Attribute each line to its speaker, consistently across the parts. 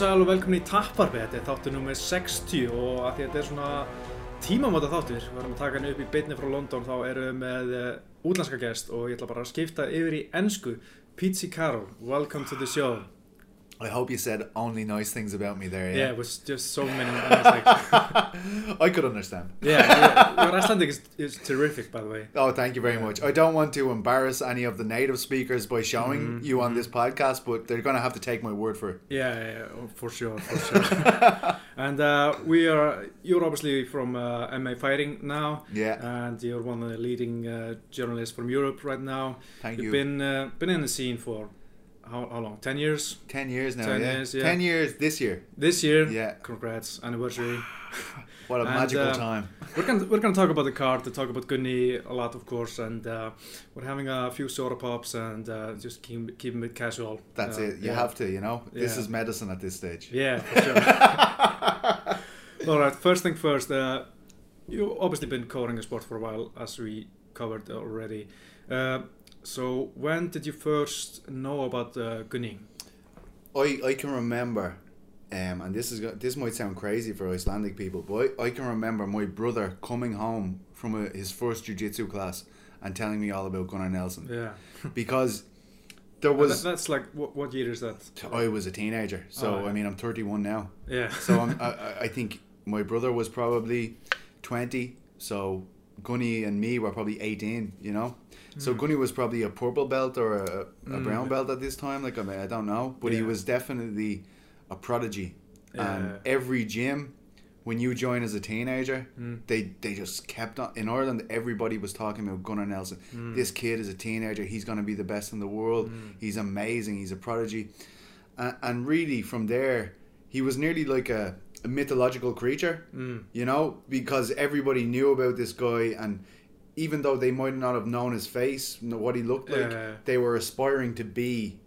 Speaker 1: sæl og velkomin í Tapparbi, þetta er þáttur nummer 60 og að því að þetta er svona tímamóta þáttur, við verðum að taka henni upp í beinni frá London, þá erum við með uh, útlandska gest og ég ætla bara að skipta yfir í ennsku. Pizzi Carol, welcome to the show.
Speaker 2: I hope you said only nice things about me there.
Speaker 1: Yeah,
Speaker 2: Yeah,
Speaker 1: it was just so many nice things.
Speaker 2: I could understand.
Speaker 1: Yeah, yeah, your Icelandic is, is terrific, by the way.
Speaker 2: Oh, thank you very much. I don't want to embarrass any of the native speakers by showing
Speaker 1: Mm-hmm,
Speaker 2: you on this podcast, but they're going to have to take my word for it.
Speaker 1: Yeah, yeah, yeah, oh, for sure, for sure. and uh, we are, you're obviously from uh, MA Fighting now.
Speaker 2: Yeah.
Speaker 1: And you're one of the leading uh, journalists from Europe right now.
Speaker 2: Thank
Speaker 1: You've
Speaker 2: you.
Speaker 1: been uh, been in the scene for how, how long? Ten years.
Speaker 2: 10 years now.
Speaker 1: 10
Speaker 2: yeah.
Speaker 1: years, yeah.
Speaker 2: 10 years this year.
Speaker 1: This year.
Speaker 2: Yeah.
Speaker 1: Congrats, anniversary.
Speaker 2: What a
Speaker 1: And,
Speaker 2: magical
Speaker 1: uh,
Speaker 2: time.
Speaker 1: we're gonna we're gonna talk about the card, to talk about Gunny a lot, of course, and uh, we're having a few soda pops and uh, just keep keeping it casual.
Speaker 2: That's
Speaker 1: Uh,
Speaker 2: it. You
Speaker 1: yeah.
Speaker 2: have to, you know? This
Speaker 1: Yeah.
Speaker 2: is medicine at this stage.
Speaker 1: Yeah, for sure. All right. First thing first. Uh, you've obviously been covering the sport for a while, as we covered already. Uh, so when did you first know about uh, gunning?
Speaker 2: I, I can remember, um, and this is this might sound crazy for Icelandic people, but I, I can remember my brother coming home from a, his first jiu-jitsu class and telling me all about Gunnar Nelson
Speaker 1: Yeah.
Speaker 2: because there
Speaker 1: That-
Speaker 2: was
Speaker 1: that's like what, what year is that?
Speaker 2: I was a teenager, so
Speaker 1: Oh, yeah.
Speaker 2: I mean I'm 31 now,
Speaker 1: Yeah.
Speaker 2: so I'm, I, I- I think my brother was probably 20, so Gunny and me were probably 18, you know. So Gunny was probably a purple belt or a, a
Speaker 1: Mm.
Speaker 2: brown belt at this time. Like I, mean, I don't know, but he was definitely a prodigy.
Speaker 1: Yeah.
Speaker 2: And every gym, when you join as a teenager,
Speaker 1: Mm.
Speaker 2: they they just kept on. In Ireland, everybody was talking about Gunnar Nelson.
Speaker 1: Mm.
Speaker 2: This kid is a teenager. He's going to be the best in the world.
Speaker 1: Mm.
Speaker 2: He's amazing. He's a prodigy. And, and really, from there, he was nearly like a, a mythological creature
Speaker 1: Mm.
Speaker 2: you know, because everybody knew about this guy, and even though they might not have known his face, know what he looked like,
Speaker 1: Yeah.
Speaker 2: they were aspiring to be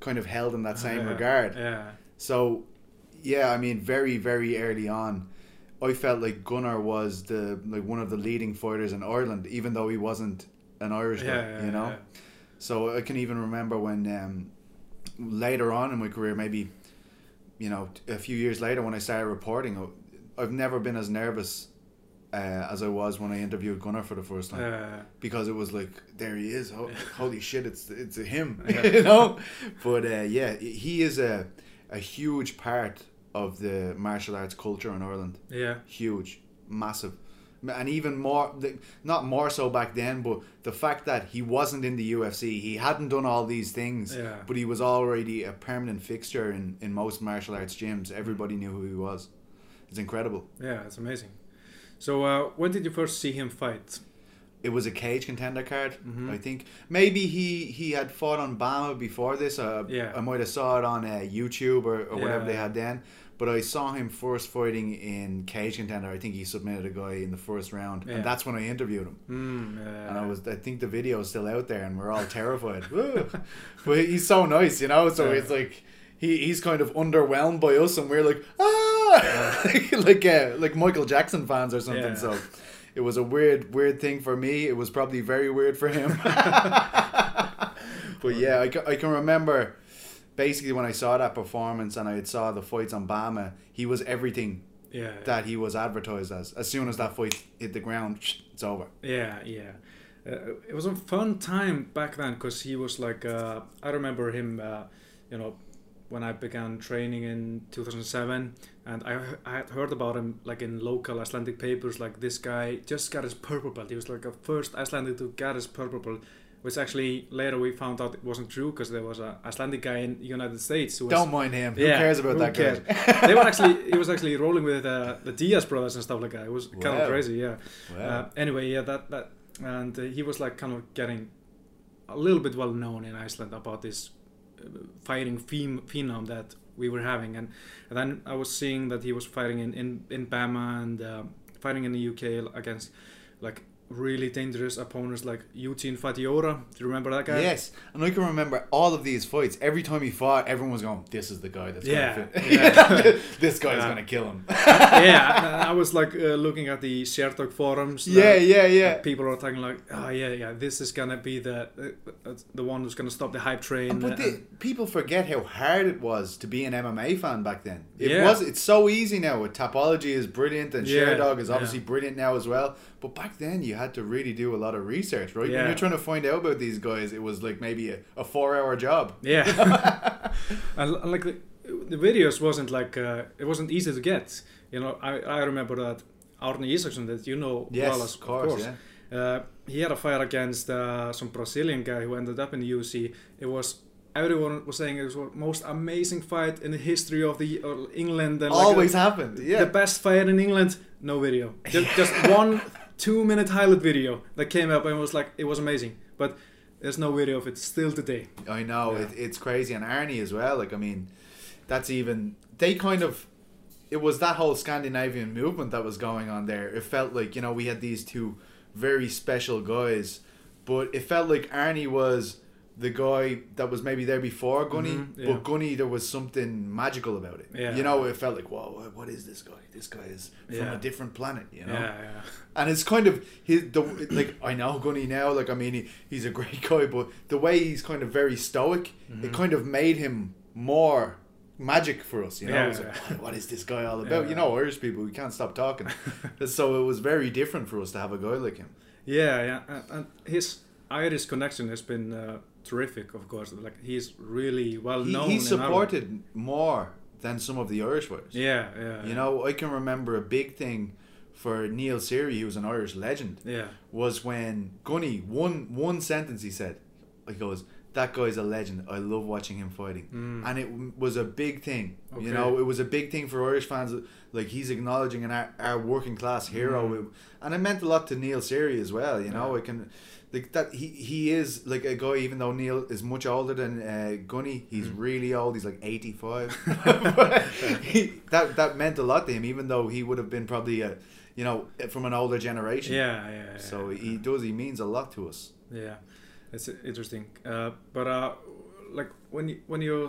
Speaker 2: kind of held in that same
Speaker 1: Yeah,
Speaker 2: regard.
Speaker 1: Yeah.
Speaker 2: So, yeah, I mean, very, very early on, I felt like Gunnar was the like one of the leading fighters in Ireland, even though he wasn't an Irish
Speaker 1: Yeah,
Speaker 2: guy,
Speaker 1: yeah,
Speaker 2: you know. So I can even remember when um, later on in my career, maybe you know, a few years later when I started reporting, I've never been as nervous uh, as I was when I interviewed Gunnar for the first time
Speaker 1: Yeah.
Speaker 2: because it was like, there he is, Ho- holy shit, it's it's him,
Speaker 1: Yeah.
Speaker 2: you know. But uh, yeah, he is a a huge part of the martial arts culture in Ireland
Speaker 1: Yeah.
Speaker 2: huge, massive, and even more. Not more so back then, but the fact that he wasn't in the UFC, he hadn't done all these things,
Speaker 1: Yeah.
Speaker 2: but he was already a permanent fixture in in most martial arts gyms. Everybody knew who he was. It's incredible.
Speaker 1: Yeah. It's amazing. So uh, when did you first see him fight?
Speaker 2: It was a cage contender card.
Speaker 1: Mhm.
Speaker 2: I think maybe he he had fought on BAMMA before this. Uh,
Speaker 1: Yeah.
Speaker 2: I might have saw it on uh, YouTube or, or whatever they had then. But I saw him first fighting in cage contender. I think he submitted a guy in the first round,
Speaker 1: Yeah.
Speaker 2: and that's when I interviewed him.
Speaker 1: Mm, yeah.
Speaker 2: And I was, I think the video is still out there, and we're all terrified. But he's so nice, you know. So
Speaker 1: Yeah.
Speaker 2: it's like he, he's kind of underwhelmed by us, and we're like ah, like uh, like Michael Jackson fans or something.
Speaker 1: Yeah.
Speaker 2: So it was a weird, weird thing for me. It was probably very weird for him. but yeah, I, ca- I can remember basically when I saw that performance and I saw the fights on BAMMA, he was everything
Speaker 1: yeah.
Speaker 2: that he was advertised as. As soon as that fight hit the ground, it's over.
Speaker 1: Yeah, yeah. Uh, it was a fun time back then because he was like, uh, I remember him, uh, you know, when I began training in 2007, and I, I had heard about him like in local Icelandic papers, like this guy just got his purple belt. He was like a first Icelandic to get his purple belt, which actually later we found out it wasn't true because there was a Icelandic guy in the United States who was
Speaker 2: Don't mind him. Who cares about that
Speaker 1: cares?
Speaker 2: guy?
Speaker 1: they were actually he was actually rolling with uh, the Diaz brothers and stuff like that. It was kind
Speaker 2: Wow.
Speaker 1: of crazy, yeah.
Speaker 2: Wow.
Speaker 1: Uh, anyway, yeah, that that and uh, he was like kind of getting a little bit well known in Iceland about this fighting phem- phenom that we were having, and, and then I was seeing that he was fighting in in, in BAMMA and uh, fighting in the UK against like really dangerous opponents like Eugene Fadiora. Do you remember that guy?
Speaker 2: Yes, and I can remember all of these fights. Every time he fought, everyone was going, "This is the guy that's
Speaker 1: Yeah,
Speaker 2: gonna fit.
Speaker 1: yeah.
Speaker 2: this guy's
Speaker 1: Yeah.
Speaker 2: gonna kill him."
Speaker 1: yeah, I was like uh, looking at the Sherdog forums.
Speaker 2: yeah, yeah, yeah.
Speaker 1: People are talking like, oh yeah, yeah, this is gonna be the uh, uh, the one who's gonna stop the hype train.
Speaker 2: But the, people forget how hard it was to be an MMA fan back then. It
Speaker 1: Yeah.
Speaker 2: was. It's so easy now. With Tapology is brilliant, and
Speaker 1: Yeah,
Speaker 2: Sherdog is obviously brilliant now as well. But back then, you had to really do a lot of research, right? When you're trying to find out about these guys, it was like maybe a, a four-hour job.
Speaker 1: Yeah, and, and like the, the videos wasn't like uh, it wasn't easy to get. You know, I, I remember that Arne Isaksson that you know
Speaker 2: Yes,
Speaker 1: well as
Speaker 2: of course. Yeah.
Speaker 1: Uh, he had a fight against uh, some Brazilian guy who ended up in the UFC. It was everyone was saying it was the most amazing fight in the history of the uh, England and
Speaker 2: Always
Speaker 1: uh,
Speaker 2: happened. Yeah.
Speaker 1: the best fight in England. No video, just, just one two minute highlight video that came up and was like it was amazing, but there's no video of it still today.
Speaker 2: I know
Speaker 1: Yeah.
Speaker 2: it, it's crazy, and Arnie as well. Like I mean, that's even they kind of. It was that whole Scandinavian movement that was going on there. It felt like you know we had these two very special guys, but it felt like Arnie was the guy that was maybe there before Gunny,
Speaker 1: Mhm, yeah.
Speaker 2: but Gunny there was something magical about it.
Speaker 1: Yeah.
Speaker 2: You know, it felt like whoa, what- is this guy? This guy is from
Speaker 1: Yeah.
Speaker 2: a different planet. You know,
Speaker 1: Yeah, yeah.
Speaker 2: and it's kind of his the like I know Gunny now. Like I mean, he, he's a great guy, but the way he's kind of very stoic,
Speaker 1: Mm-hmm.
Speaker 2: it kind of made him more magic for us. You know,
Speaker 1: Yeah,
Speaker 2: like, what, what is this guy all about? You know, Irish people, we can't stop talking. so it was very different for us to have a guy like him.
Speaker 1: Yeah, yeah, and, and his Irish connection has been uh, terrific. Of course, like he's really well known.
Speaker 2: he supported more than some of the Irish fighters.
Speaker 1: Yeah, yeah.
Speaker 2: You know, I can remember a big thing for Neil Seary, who was an Irish legend.
Speaker 1: Yeah.
Speaker 2: was when Gunny one one sentence he said, he goes, "That guy's a legend. I love watching him fighting,"
Speaker 1: Mm.
Speaker 2: and it was a big thing.
Speaker 1: Okay.
Speaker 2: You know, it was a big thing for Irish fans. Like he's acknowledging an our, our working class hero,
Speaker 1: Mm.
Speaker 2: and it meant a lot to Neil Seary as well. You know,
Speaker 1: Yeah.
Speaker 2: I can. Like that, he he is like a guy. Even though Neil is much older than uh, Gunny, he's
Speaker 1: Mm.
Speaker 2: really old. He's like eighty five. he, that that meant a lot to him, even though he would have been probably a, you know, from an older generation.
Speaker 1: Yeah, yeah. yeah.
Speaker 2: So he does. He means a lot to us.
Speaker 1: Yeah, it's interesting. Uh, but uh, like when you, when you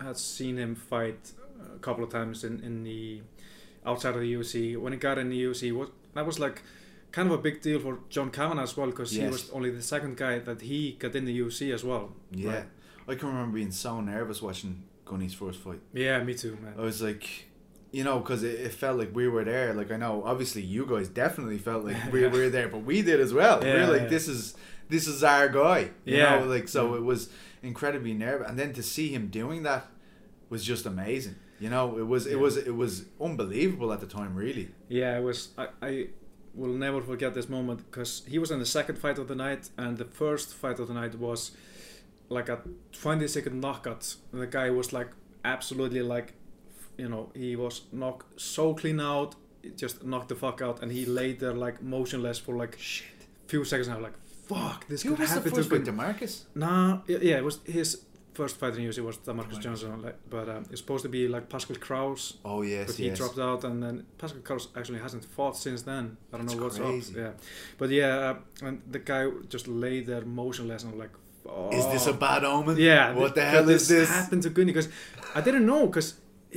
Speaker 1: had seen him fight a couple of times in, in the outside of the UFC, when he got in the UFC, what that was like kind of a big deal for John Kavanagh as well because he was only the second guy that he got in the UFC as well.
Speaker 2: Yeah,
Speaker 1: Right.
Speaker 2: I can remember being so nervous watching Gunny's first fight.
Speaker 1: Yeah, me too, man.
Speaker 2: I was like, you know, because it, it felt like we were there. Like I know, obviously, you guys definitely felt like we were there, but we did as well. we
Speaker 1: Yeah,
Speaker 2: were like,
Speaker 1: yeah.
Speaker 2: this is this is our guy. You
Speaker 1: Yeah.
Speaker 2: know, like so
Speaker 1: Mm.
Speaker 2: it was incredibly nervous, and then to see him doing that was just amazing. You know, it was it
Speaker 1: Yeah.
Speaker 2: was it was unbelievable at the time, really.
Speaker 1: Yeah, it was. I, I will never forget this moment because he was in the second fight of the night, and the first fight of the night was like a 20 second knockout. The guy was like absolutely like, you know, he was knocked so clean out, just knocked the fuck out, and he laid there like motionless for like
Speaker 2: Shit.
Speaker 1: few seconds. And I was like, fuck, this
Speaker 2: Who
Speaker 1: could happen
Speaker 2: first
Speaker 1: to him.
Speaker 2: DaMarques.
Speaker 1: Nah, yeah, it was his first fight in UFC was DaMarques
Speaker 2: DaMarques.
Speaker 1: Johnson, like, but um, it's supposed to be like Pascal Krauss
Speaker 2: Oh yes,
Speaker 1: but he
Speaker 2: yes.
Speaker 1: dropped out, and then Pascal Krauss actually hasn't fought since then. I don't
Speaker 2: That's
Speaker 1: know what's
Speaker 2: crazy.
Speaker 1: up. Yeah, but yeah, uh, and the guy just lay there motionless, and like, oh.
Speaker 2: Is this a bad omen?
Speaker 1: Yeah.
Speaker 2: What the
Speaker 1: th-
Speaker 2: hell is this?
Speaker 1: Happened to Gunny because I didn't know because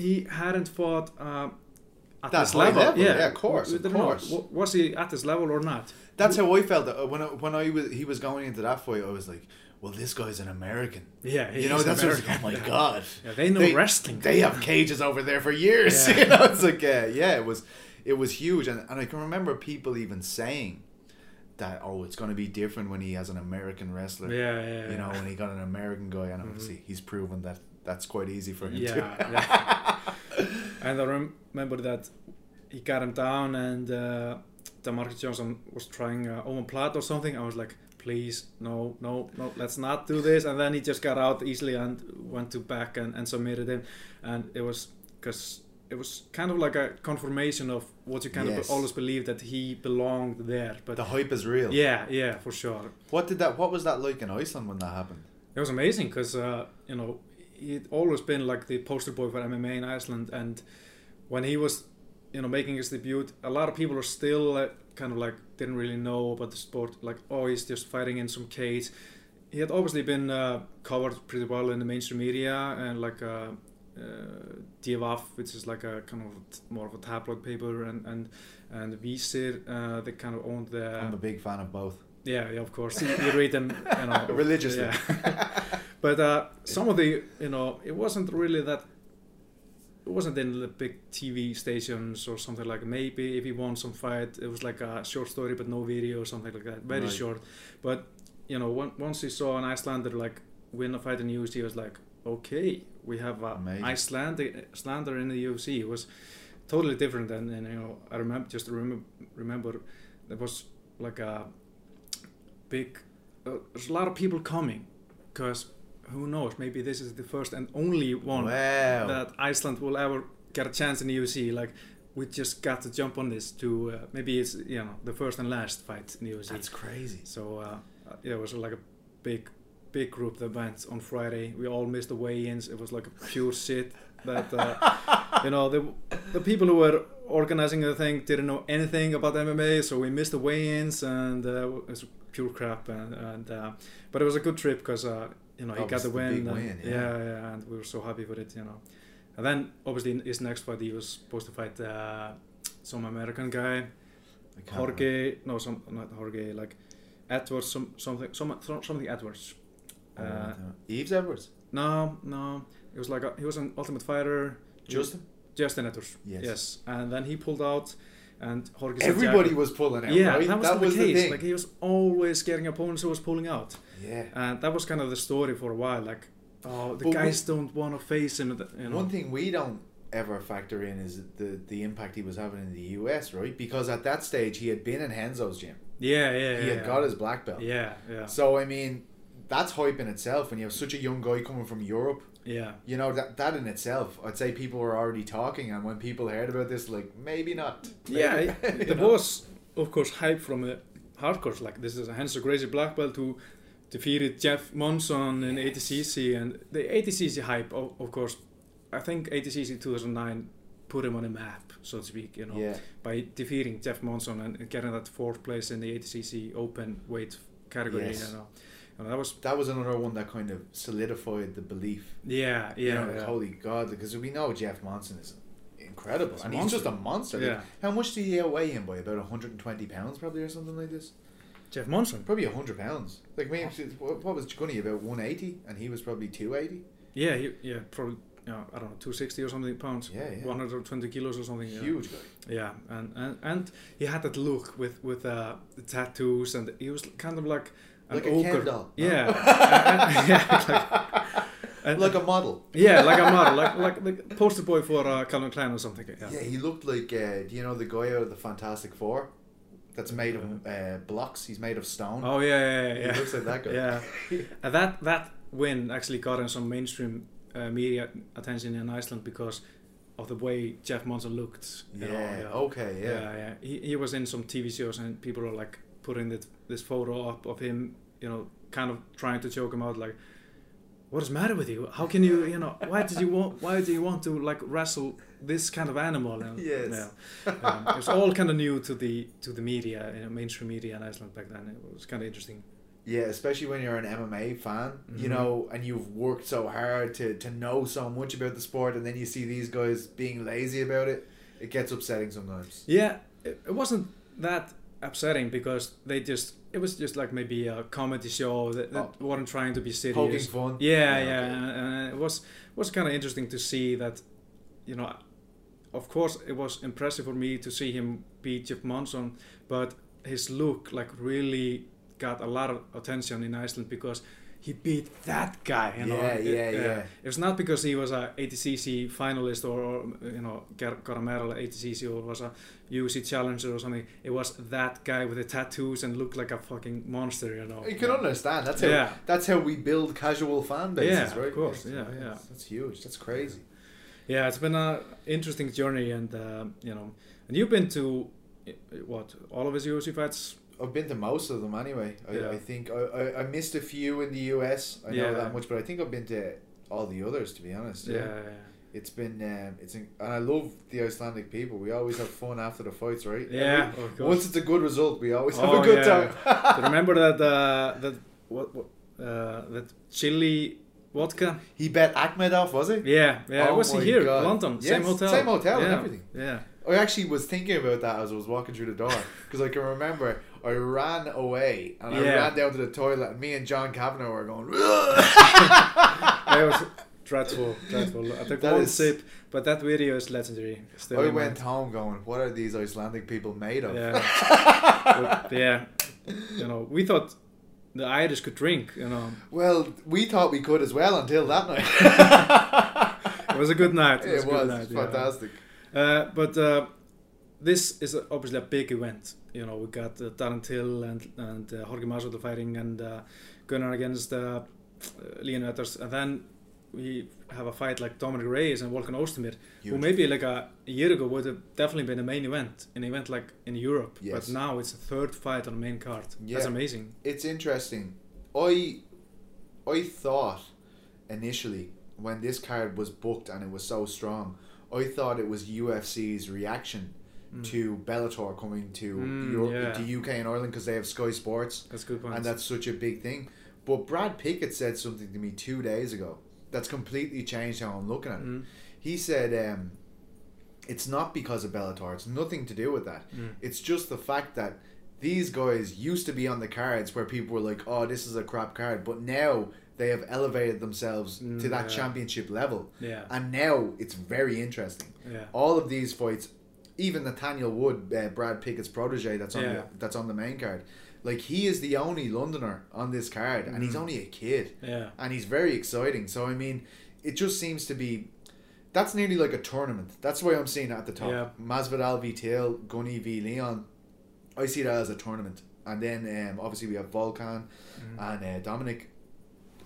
Speaker 1: he hadn't fought um, at
Speaker 2: That
Speaker 1: this level.
Speaker 2: level,
Speaker 1: Yeah,
Speaker 2: yeah, of course, of
Speaker 1: didn't know.
Speaker 2: course.
Speaker 1: Was he at this level or not?
Speaker 2: That's how I felt uh, when I, when I was he was going into that fight. I was like, well, this guy's an American.
Speaker 1: Yeah,
Speaker 2: You know,
Speaker 1: he's
Speaker 2: that's what
Speaker 1: American.
Speaker 2: like, oh my god.
Speaker 1: Yeah, they know
Speaker 2: They-
Speaker 1: wrestling.
Speaker 2: They have cages over there for years.
Speaker 1: Yeah.
Speaker 2: You know, it's like uh, yeah, it was it was huge, and, and I can remember people even saying that oh, it's going to be different when he has an American wrestler.
Speaker 1: Yeah, yeah.
Speaker 2: You know,
Speaker 1: yeah.
Speaker 2: when he got an American guy, and
Speaker 1: Mhm.
Speaker 2: obviously he's proven that that's quite easy for him
Speaker 1: Yeah,
Speaker 2: too.
Speaker 1: yeah. And I rem- remember that he got him down, and uh, DaMarques Johnson was trying uh, omoplata or something. I was like, please, no, no, no, let's not do this. And then he just got out easily and went to back and, and submitted him. And it was because it was kind of like a confirmation of what you kind
Speaker 2: Yes.
Speaker 1: of always believed that he belonged there. But
Speaker 2: the hype is real.
Speaker 1: yeah, yeah, for sure.
Speaker 2: What did that? What was that like in Iceland when that happened?
Speaker 1: It was amazing because uh, you know he'd always been like the poster boy for MMA in Iceland, and when he was you know making his debut, a lot of people are still uh, kind of like didn't really know about the sport. Like, oh, he's just fighting in some cage. He had obviously been uh, covered pretty well in the mainstream media and like uh, uh, DFF, which is like a kind of more of a tabloid paper, and and and Vísir, uh, they kind of owned the.
Speaker 2: I'm a big fan of both.
Speaker 1: Yeah, yeah, of course. You, you read them, you know,
Speaker 2: Religiously.
Speaker 1: Yeah. but uh, some of the, you know, it wasn't really that. It wasn't in the big TV stations or something like. Maybe if he won some fight, it was like a short story but no video or something like that. Very
Speaker 2: Right.
Speaker 1: short. But you know, one, once he saw an Icelander like win a fight in the UFC, he was like, okay, we have a
Speaker 2: Amazing.
Speaker 1: Icelander, Icelander in the UFC. It was totally different. And, and you know, I remember just remember remember there was like a big. Uh, there's a lot of people coming, because who knows? Maybe this is the first and only one
Speaker 2: Wow.
Speaker 1: that Iceland will ever get a chance in the UFC. Like we just got to jump on this to uh, maybe it's you know the first and last fight in the UFC.
Speaker 2: That's crazy.
Speaker 1: So uh, yeah, it was like a big, big group that went on Friday. We all missed the weigh-ins. It was like a pure shit. That uh, you know the the people who were organizing the thing didn't know anything about MMA, so we missed the weigh-ins, and uh, it was pure crap. And, and uh, but it was a good trip because uh, you know he got the win. and-
Speaker 2: win, yeah.
Speaker 1: yeah, yeah, and we were so happy with it. You know, and then obviously in his next fight he was supposed to fight uh, some American guy. Jorge, no, some not Jorge, like Edwards, some something, some something Edwards. Uh,
Speaker 2: Yves Edwards.
Speaker 1: no, no, it was like a, he was an Ultimate Fighter.
Speaker 2: Justin.
Speaker 1: Justin Edwards.
Speaker 2: Yes.
Speaker 1: Yes, and then he pulled out, and Jorge.
Speaker 2: Everybody
Speaker 1: "Yeah."
Speaker 2: was pulling out.
Speaker 1: Yeah,
Speaker 2: right?
Speaker 1: that was, the,
Speaker 2: was
Speaker 1: case.
Speaker 2: the thing.
Speaker 1: Like he was always getting opponents who was pulling out,
Speaker 2: yeah.
Speaker 1: and that was kind of the story for a while. Like, oh, the
Speaker 2: But
Speaker 1: guys don't want to face him. You know.
Speaker 2: One thing we don't ever factor in is the the impact he was having in the US, right? Because at that stage he had been in Renzo's gym.
Speaker 1: yeah, yeah,
Speaker 2: He
Speaker 1: yeah.
Speaker 2: had got his black belt.
Speaker 1: Yeah, yeah,
Speaker 2: So I mean, that's hype in itself. When you have such a young guy coming from Europe,
Speaker 1: yeah.
Speaker 2: you know that that in itself, I'd say people were already talking. And when people heard about this, like maybe not.
Speaker 1: Yeah,
Speaker 2: Maybe- you
Speaker 1: there was, of course, hype from the hardcore. Like this is a Renzo Gracie Black Belt who defeated Jeff Monson in. ADCC, and the ADCC hype, of, of course, I think ADCC 2009 put him on a map, so to speak. You know,
Speaker 2: Yeah,
Speaker 1: by defeating Jeff Monson and getting that fourth place in the ADCC open weight category.
Speaker 2: Yes.
Speaker 1: You know, and that was
Speaker 2: that was another one that kind of solidified the belief.
Speaker 1: yeah,
Speaker 2: You
Speaker 1: yeah,
Speaker 2: know, like,
Speaker 1: yeah.
Speaker 2: holy God, because we know Jeff Monson is incredible, and he's just a monster. Like,
Speaker 1: Yeah.
Speaker 2: How much did he weigh him by? About 120 pounds, probably, or something like this.
Speaker 1: Jeff Monson.
Speaker 2: Probably 100 pounds. Like maybe what what was Gunny about 180, and he was probably 280.
Speaker 1: Yeah, he, yeah, probably. Yeah, I don't know, 260 or something pounds,
Speaker 2: Yeah, yeah.
Speaker 1: 120 kilos or something.
Speaker 2: Huge guy.
Speaker 1: Yeah, and, and and he had that look with with uh, the tattoos, and he was kind of like an
Speaker 2: Like a
Speaker 1: ogre.
Speaker 2: Ken doll.
Speaker 1: Yeah, and- and- yeah, like, and-
Speaker 2: like a model.
Speaker 1: yeah, like a model, like like the poster boy for uh, Calvin Klein or something. Yeah,
Speaker 2: Yeah, he looked like uh, do you know the guy out of the Fantastic Four? That's made of uh, blocks. He's made of stone.
Speaker 1: Oh yeah, yeah, yeah.
Speaker 2: He
Speaker 1: yeah.
Speaker 2: looks like that guy.
Speaker 1: Yeah, and that that win actually got him some mainstream uh, media attention in Iceland because of the way Jeff Monson looked.
Speaker 2: Yeah.
Speaker 1: know,
Speaker 2: Okay. Yeah.
Speaker 1: yeah, yeah. He, he was in some TV shows and people were like putting this, this photo up of him, you know, kind of trying to joke him out, like, "What is the matter with you? How can you, you know, why did you want, why do you want to like wrestle this kind of animal?" And,
Speaker 2: Yes.
Speaker 1: yeah. um, it was all kind of new to the to the media, you know, mainstream media in Iceland back then. It was kind of interesting.
Speaker 2: Yeah, especially when you're an MMA fan, you
Speaker 1: Mhm.
Speaker 2: know, and you've worked so hard to, to know so much about the sport, and then you see these guys being lazy about it, it gets upsetting sometimes.
Speaker 1: Yeah, it, it wasn't that upsetting because they just it was just like maybe a comedy show that, that
Speaker 2: Oh.
Speaker 1: weren't trying to be serious.
Speaker 2: Poking fun.
Speaker 1: Yeah,
Speaker 2: Yeah,
Speaker 1: yeah,
Speaker 2: okay.
Speaker 1: and, and it was was kind of interesting to see that, you know, of course it was impressive for me to see him beat Jeff Monson, but his look like really got a lot of attention in Iceland because he beat that guy. You know,
Speaker 2: Yeah,
Speaker 1: It-
Speaker 2: yeah, uh, yeah.
Speaker 1: It was not because he was a ADCC finalist or, or you know got, got a medal at ADCC or was a UFC challenger or something. It was that guy with the tattoos and looked like a fucking monster. You know.
Speaker 2: You can understand. That's how
Speaker 1: Yeah.
Speaker 2: that's how we build casual fan bases,
Speaker 1: Yeah, of
Speaker 2: right?
Speaker 1: course. Yeah, yeah.
Speaker 2: That's huge. That's crazy.
Speaker 1: Yeah, it's been a interesting journey, and uh, you know, and you've been to uh, what all of his UFC fights.
Speaker 2: I've been to most of them anyway. I,
Speaker 1: Yeah.
Speaker 2: I think I, I, I missed a few in the US. I know
Speaker 1: Yeah.
Speaker 2: that much, but I think I've been to all the others to be honest.
Speaker 1: Yeah,
Speaker 2: Yeah. It's been um, it's in, and I love the Icelandic people. We always have fun after the fights, right?
Speaker 1: Yeah,
Speaker 2: Every-
Speaker 1: of.
Speaker 2: Once it's a good result, we always have
Speaker 1: Oh,
Speaker 2: a good time.
Speaker 1: Remember that uh, that what, what uh, that chili vodka?
Speaker 2: he bet Akhmedov, was it?
Speaker 1: Yeah, yeah.
Speaker 2: Oh
Speaker 1: it was
Speaker 2: my
Speaker 1: here,
Speaker 2: God.
Speaker 1: London, same hotel,
Speaker 2: same hotel and everything.
Speaker 1: Yeah,
Speaker 2: I actually was thinking about that as I was walking through the door because I can remember I ran away and I
Speaker 1: Yeah.
Speaker 2: ran down to the toilet and me and John Kavanagh were going.
Speaker 1: it was dreadful, dreadful. I took
Speaker 2: That
Speaker 1: one
Speaker 2: is-
Speaker 1: sip, but that video is legendary. Still
Speaker 2: I went home going, "What are these Icelandic people made of?"
Speaker 1: Yeah, But, yeah. You know, we thought the Irish could drink. You know,
Speaker 2: Well, we thought we could as well until that night.
Speaker 1: it was a good night. It was,
Speaker 2: it was
Speaker 1: night, yeah.
Speaker 2: fantastic.
Speaker 1: Uh, but uh, this is obviously a big event. You know, we got uh, Darren Till and and uh, Jorge Masvidal fighting, and uh, Gunnar against uh, Leon Edwards, and then we have a fight like Dominic Reyes and Volkan Ozdemir, who maybe like a year ago would have definitely been a main event, an event like in Europe.
Speaker 2: Yes.
Speaker 1: But now it's a third fight on the main card.
Speaker 2: Yeah.
Speaker 1: That's amazing.
Speaker 2: It's interesting. I I thought initially when this card was booked and it was so strong, I thought it was UFC's reaction
Speaker 1: Mm.
Speaker 2: to Bellator coming to
Speaker 1: Mm,
Speaker 2: Europe,
Speaker 1: yeah.
Speaker 2: to UK and Ireland because they have Sky Sports
Speaker 1: That's a good point.
Speaker 2: and that's such a big thing. But Brad Pickett said something to me two days ago that's completely changed how I'm looking at it.
Speaker 1: Mm,
Speaker 2: He said um, it's not because of Bellator. It's nothing to do with that.
Speaker 1: mm.
Speaker 2: It's just the fact that these guys used to be on the cards where people were like, "Oh, this is a crap card," but now they have elevated themselves
Speaker 1: Mm,
Speaker 2: to that
Speaker 1: yeah.
Speaker 2: championship level,
Speaker 1: Yeah,
Speaker 2: and now it's very interesting.
Speaker 1: yeah.
Speaker 2: All of these fights, even Nathaniel Wood, uh, Brad Pickett's protege, that's on
Speaker 1: Yeah.
Speaker 2: the, that's on the main card. Like he is the only Londoner on this card, and he's
Speaker 1: Mm.
Speaker 2: only a kid
Speaker 1: Yeah,
Speaker 2: and he's very exciting. So I mean, it just seems to be that's nearly like a tournament. That's why I'm seeing it at the top.
Speaker 1: Yeah.
Speaker 2: Masvidal v Till, Gunny v Leon. I see that as a tournament, and then um, obviously we have Volkan
Speaker 1: Mhm.
Speaker 2: and uh, Dominic.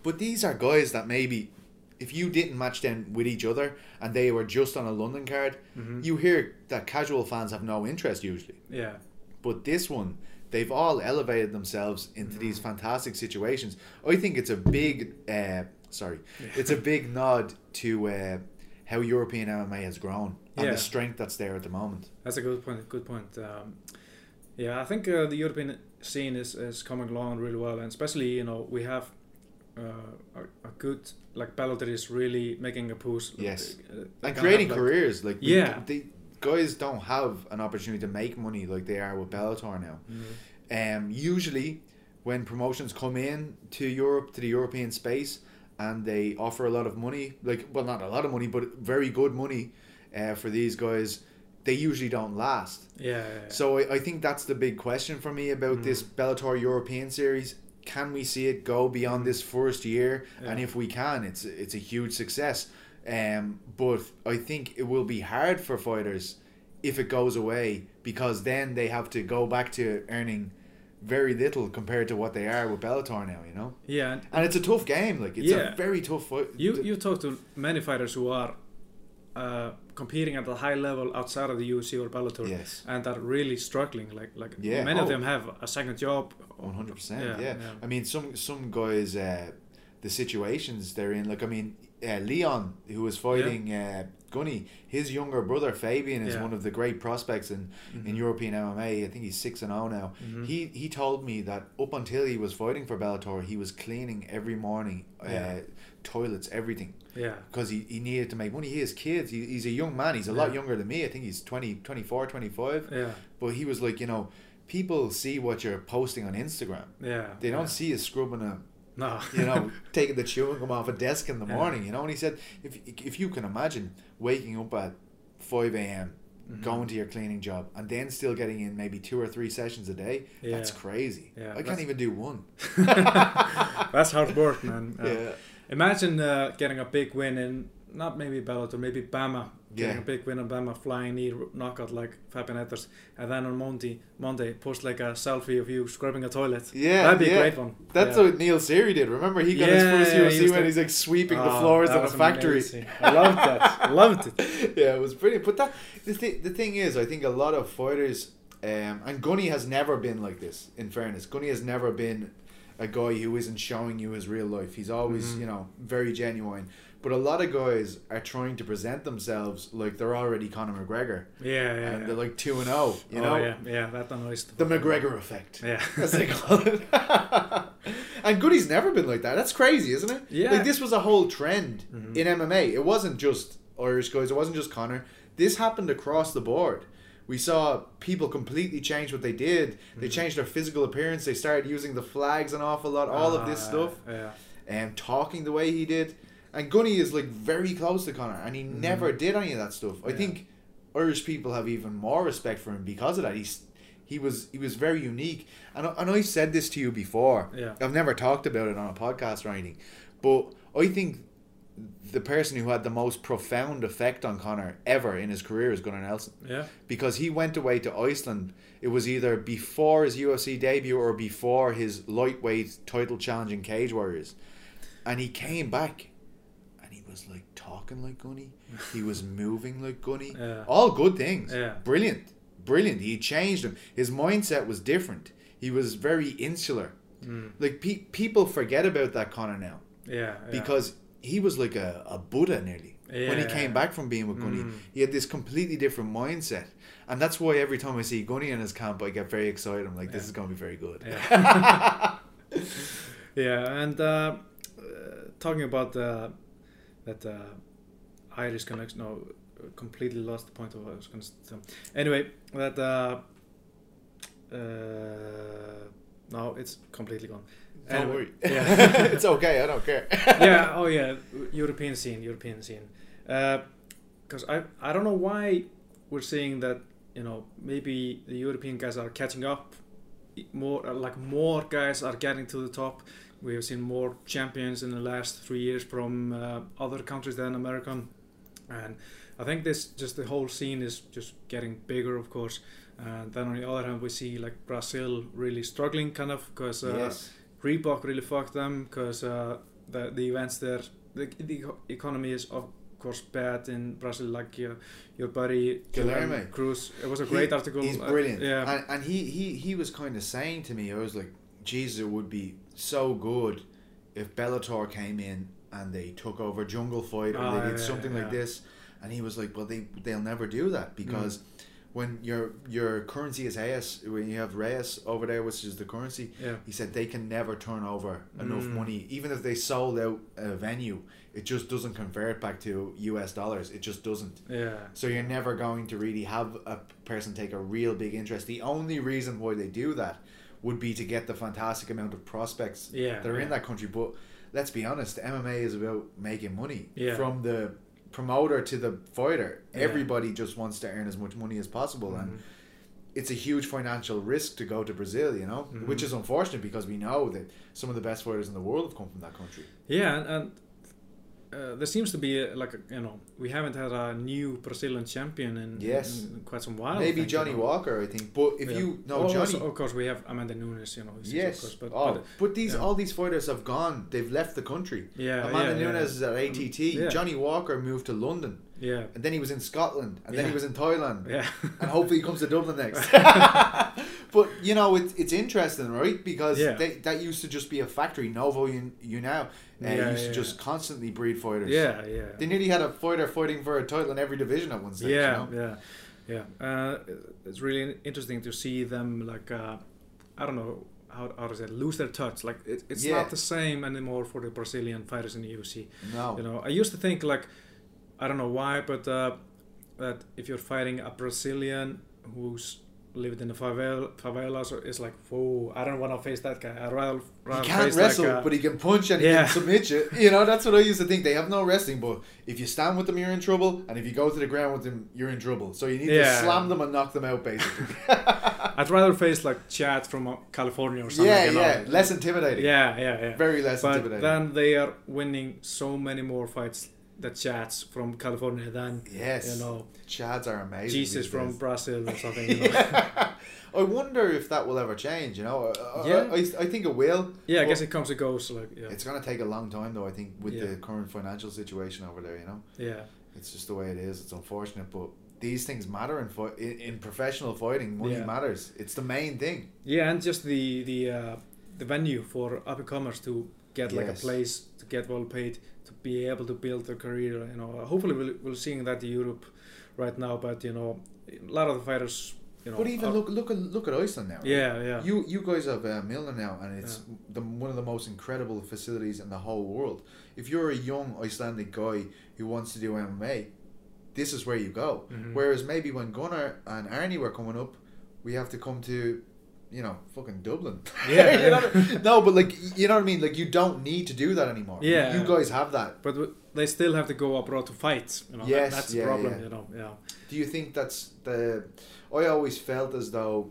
Speaker 2: But these are guys that maybe. If you didn't match them with each other and they were just on a London card,
Speaker 1: Mhm.
Speaker 2: you hear that casual fans have no interest usually.
Speaker 1: yeah.
Speaker 2: But this one, they've all elevated themselves into these fantastic situations. I think it's a big, uh, sorry, it's a big nod to uh, how European MMA has grown and
Speaker 1: Yeah.
Speaker 2: the strength that's there at the moment.
Speaker 1: That's a good point. Good point. Um, yeah, I think uh, the European scene is, is coming along really well, and especially you know we have uh, a, a good like Bellator is really making a push.
Speaker 2: Yes.
Speaker 1: uh,
Speaker 2: And creating
Speaker 1: have, like-
Speaker 2: careers, like
Speaker 1: Yeah.
Speaker 2: the guys don't have an opportunity to make money like they are with Bellator now.
Speaker 1: Mhm.
Speaker 2: Um, usually, when promotions come in to Europe to the European space and they offer a lot of money, like well, not a lot of money, but very good money uh, for these guys, they usually don't last.
Speaker 1: Yeah, yeah, yeah.
Speaker 2: So I, I think that's the big question for me about this
Speaker 1: Mm.
Speaker 2: Bellator European series. Can we see it go beyond this first year? And if we can, it's it's a huge success. Um, but I think it will be hard for fighters if it goes away because then they have to go back to earning very little compared to what they are with Bellator now. You know,
Speaker 1: yeah, and
Speaker 2: and it's a tough game. Like it's
Speaker 1: Yeah.
Speaker 2: a very tough fight.
Speaker 1: you you talk to many fighters who are uh, competing at a high level outside of the UFC or Bellator,
Speaker 2: yes,
Speaker 1: and are really struggling. Like like
Speaker 2: Yeah.
Speaker 1: many of
Speaker 2: Oh.
Speaker 1: them have a second job.
Speaker 2: one hundred percent.
Speaker 1: Yeah.
Speaker 2: I mean, some some guys, uh, the situations they're in. Like, I mean, uh, Leon, who was fighting uh, Gunny, his younger brother Fabian is
Speaker 1: Yeah.
Speaker 2: one of the great prospects in, in
Speaker 1: Mhm.
Speaker 2: European MMA. I think he's six and zero now.
Speaker 1: Mhm.
Speaker 2: He he told me that up until he was fighting for Bellator, he was cleaning every morning, uh, toilets, everything,
Speaker 1: Yeah,
Speaker 2: because he, he needed to make money. He has kids. He, he's a young man. He's a lot younger than me. I think he's 20, 24, 25.
Speaker 1: yeah,
Speaker 2: But he was like, you know, people see what you're posting on Instagram.
Speaker 1: yeah.
Speaker 2: They don't
Speaker 1: yeah.
Speaker 2: see you scrubbing a,
Speaker 1: No.
Speaker 2: you know, taking the chewing gum off a desk in the
Speaker 1: Yeah.
Speaker 2: morning, you know. And he said, if if you can imagine waking up at five a.m.
Speaker 1: Mhm.
Speaker 2: going to your cleaning job and then still getting in maybe two or three sessions a day, that's crazy.
Speaker 1: Yeah,
Speaker 2: I can't even do one.
Speaker 1: That's hard work, man. Uh,
Speaker 2: yeah,
Speaker 1: Imagine uh, getting a big win in not maybe Bellator, maybe BAMMA. Getting
Speaker 2: Yeah.
Speaker 1: a big win in BAMMA, flying knee knockout like Fabian Edwards, and then on Monday, Monday post like a selfie of you scrubbing a toilet.
Speaker 2: yeah,
Speaker 1: That'd be
Speaker 2: yeah.
Speaker 1: a great one.
Speaker 2: That's
Speaker 1: yeah.
Speaker 2: what Neil Seary did. Remember, he got
Speaker 1: Yeah,
Speaker 2: his first
Speaker 1: he
Speaker 2: UFC when he's like sweeping the
Speaker 1: Oh,
Speaker 2: floors in a factory.
Speaker 1: amazing. I loved that. I loved it.
Speaker 2: yeah, it was brilliant. But that the th- the thing is, I think a lot of fighters, um, and Gunny has never been like this. In fairness, Gunny has never been a guy who isn't showing you his real life. He's always,
Speaker 1: Mhm.
Speaker 2: you know, very genuine. But a lot of guys are trying to present themselves like they're already Conor McGregor,
Speaker 1: Yeah, yeah.
Speaker 2: and
Speaker 1: yeah.
Speaker 2: they're like two and zero. You
Speaker 1: oh,
Speaker 2: know,
Speaker 1: yeah, yeah, that annoys
Speaker 2: the McGregor effect,
Speaker 1: Yeah.
Speaker 2: as they call it. and Goody's never been like that. That's crazy, isn't it?
Speaker 1: Yeah.
Speaker 2: Like this was a whole trend
Speaker 1: Mhm.
Speaker 2: in MMA. It wasn't just Irish guys. It wasn't just Conor. This happened across the board. We saw people completely change what they did. They
Speaker 1: Mhm.
Speaker 2: changed their physical appearance. They started using the flags an awful lot. All of this
Speaker 1: Ah,
Speaker 2: stuff
Speaker 1: Yeah.
Speaker 2: and talking the way he did. And Gunny is like very close to Conor, and he
Speaker 1: Mhm.
Speaker 2: never did any of that stuff. I think Irish people have even more respect for him because of that. He's he was he was very unique, and I, and I said this to you before.
Speaker 1: Yeah.
Speaker 2: I've never talked about it on a podcast or anything, but I think the person who had the most profound effect on Conor ever in his career is Gunnar Nelson
Speaker 1: Yeah.
Speaker 2: because he went away to Iceland. It was either before his UFC debut or before his lightweight title challenge in Cage Warriors, and he came back, was like talking like Gunny. He was moving like Gunny.
Speaker 1: Yeah.
Speaker 2: All good things.
Speaker 1: Yeah.
Speaker 2: Brilliant, brilliant. He changed him. His mindset was different. He was very insular.
Speaker 1: Mm.
Speaker 2: Like pe- people forget about that Conor now
Speaker 1: Yeah. yeah.
Speaker 2: because he was like a, a Buddha nearly when he came back from being with Gunny.
Speaker 1: Mm.
Speaker 2: He had this completely different mindset, and that's why every time I see Gunny in his camp, I get very excited. I'm like, this
Speaker 1: Yeah.
Speaker 2: is going to be very good.
Speaker 1: Yeah. yeah, and uh, uh, talking about uh, that uh, Irish connection, no, completely lost the point of what I was going to say. Anyway, that uh, uh, no, it's completely gone.
Speaker 2: Don't
Speaker 1: Anyway,
Speaker 2: worry,
Speaker 1: Yeah.
Speaker 2: it's okay. I don't care.
Speaker 1: yeah. Oh yeah. European scene. European scene. Because I I don't know why we're seeing that you know maybe the European guys are catching up. More uh, like more guys are getting to the top. We have seen more champions in the last three years from uh, other countries than American, and I think this just the whole scene is just getting bigger, of course. And then on the other hand, we see like Brazil really struggling, kind of, because uh,
Speaker 2: yes.
Speaker 1: Reebok really fucked them because uh, the the events there, the, the economy is course bad in Brazil. Like your your buddy
Speaker 2: Guilherme.
Speaker 1: Cruz, it was a
Speaker 2: He-
Speaker 1: great article.
Speaker 2: He's
Speaker 1: uh,
Speaker 2: brilliant.
Speaker 1: yeah,
Speaker 2: And, and he, he, he was kind of saying to me, I was like, Jesus, it would be so good if Bellator came in and they took over Jungle Fight or
Speaker 1: Ah,
Speaker 2: they did
Speaker 1: yeah,
Speaker 2: something like this. And he was like, well, they, they'll never do that because when your your currency is reais, when you have reais over there, which is the currency,
Speaker 1: yeah,
Speaker 2: he said they can never turn over enough
Speaker 1: Mm.
Speaker 2: money. Even if they sold out a venue, it just doesn't convert back to US dollars. It just doesn't.
Speaker 1: yeah,
Speaker 2: So you're never going to really have a person take a real big interest. The only reason why they do that would be to get the fantastic amount of prospects
Speaker 1: yeah.
Speaker 2: that are in that country. But let's be honest, MMA is about making money.
Speaker 1: Yeah.
Speaker 2: From the promoter to the fighter,
Speaker 1: Yeah.
Speaker 2: everybody just wants to earn as much money as possible, and
Speaker 1: Mhm.
Speaker 2: it's a huge financial risk to go to Brazil. You know,
Speaker 1: Mhm.
Speaker 2: which is unfortunate because we know that some of the best fighters in the world have come from that country.
Speaker 1: Yeah, and, and uh, there seems to be uh, like a, you know we haven't had a new Brazilian champion in,
Speaker 2: Yes.
Speaker 1: in quite some while.
Speaker 2: Maybe
Speaker 1: think, you
Speaker 2: Johnny
Speaker 1: know.
Speaker 2: Walker, I think. But if
Speaker 1: Yeah.
Speaker 2: you no
Speaker 1: Oh,
Speaker 2: Johnny,
Speaker 1: also, of course, we have Amanda Nunes. You know,
Speaker 2: yes,
Speaker 1: of course, but,
Speaker 2: oh,
Speaker 1: but
Speaker 2: but these
Speaker 1: yeah.
Speaker 2: all these fighters have gone. They've left the country.
Speaker 1: yeah,
Speaker 2: Amanda
Speaker 1: yeah,
Speaker 2: Nunes is at ATT.
Speaker 1: Yeah.
Speaker 2: Johnny Walker moved to London,
Speaker 1: Yeah,
Speaker 2: and then he was in Scotland, and then he was in Thailand,
Speaker 1: yeah,
Speaker 2: and hopefully he comes to Dublin next. but you know, it's it's interesting, right? Because
Speaker 1: Yeah.
Speaker 2: they, that used to just be a factory. Novo you, you now uh,
Speaker 1: Yeah,
Speaker 2: used
Speaker 1: yeah,
Speaker 2: to just constantly breed fighters.
Speaker 1: yeah, yeah.
Speaker 2: They nearly had a fighter fighting for a title in every division at one stage.
Speaker 1: yeah,
Speaker 2: you know?
Speaker 1: yeah, yeah. Uh, it's really interesting to see them like uh, I don't know how how does it lose their touch. Like it, it's
Speaker 2: Yeah.
Speaker 1: not the same anymore for the Brazilian fighters in the UFC.
Speaker 2: No.
Speaker 1: You know, I used to think like I don't know why, but uh, that if you're fighting a Brazilian who's lived in the favela, favelas, or it's like, whoa, I don't want to face that guy. I'd rather,
Speaker 2: He can't wrestle,
Speaker 1: like, uh,
Speaker 2: but he can punch and he
Speaker 1: Yeah.
Speaker 2: can submit you. You know, that's what I used to think. They have no wrestling, but if you stand with them, you're in trouble, and if you go to the ground with them, you're in trouble. So you need to slam them and knock them out, basically.
Speaker 1: I'd rather face like Chad from uh, California or something.
Speaker 2: yeah,
Speaker 1: you know?
Speaker 2: yeah, less intimidating.
Speaker 1: Yeah, yeah, yeah.
Speaker 2: Very less
Speaker 1: but
Speaker 2: intimidating.
Speaker 1: then they are winning so many more fights the Chads from California than
Speaker 2: yes,
Speaker 1: you know
Speaker 2: Chads are amazing.
Speaker 1: Jesus from
Speaker 2: days.
Speaker 1: Brazil or something. You know?
Speaker 2: yeah. I wonder if that will ever change. You know, I-
Speaker 1: Yeah.
Speaker 2: I, I, think it will.
Speaker 1: yeah, I guess it comes and goes. Like yeah,
Speaker 2: It's going to take a long time, though. I think with
Speaker 1: Yeah.
Speaker 2: the current financial situation over there, you know,
Speaker 1: yeah,
Speaker 2: it's just the way it is. It's unfortunate, but these things matter in fight in, in professional fighting. Money
Speaker 1: Yeah.
Speaker 2: matters. It's the main thing.
Speaker 1: yeah, and just the the uh, the venue for up and comers to get like a place to get well paid be able to build their career. You know, hopefully we'll we'll seeing that in Europe right now. But you know, a lot of the fighters, you know,
Speaker 2: But even
Speaker 1: are-
Speaker 2: look look at look at Iceland now. right?
Speaker 1: yeah, yeah,
Speaker 2: You you guys have uh, Mjölnir now, and it's the one of the most incredible facilities in the whole world. If you're a young Icelandic guy who wants to do MMA, this is where you go.
Speaker 1: Mhm.
Speaker 2: Whereas maybe when Gunnar and Arnie were coming up, we have to come to, you know, fucking Dublin.
Speaker 1: Yeah,
Speaker 2: You know
Speaker 1: yeah.
Speaker 2: what- no, but like you know what I mean. Like you don't need to do that anymore.
Speaker 1: Yeah.
Speaker 2: you guys have that.
Speaker 1: but they still have to go abroad to fight. You know, that-
Speaker 2: Yes,
Speaker 1: that's
Speaker 2: yeah,
Speaker 1: the problem.
Speaker 2: yeah.
Speaker 1: You know, yeah.
Speaker 2: Do you think that's the? I always felt as though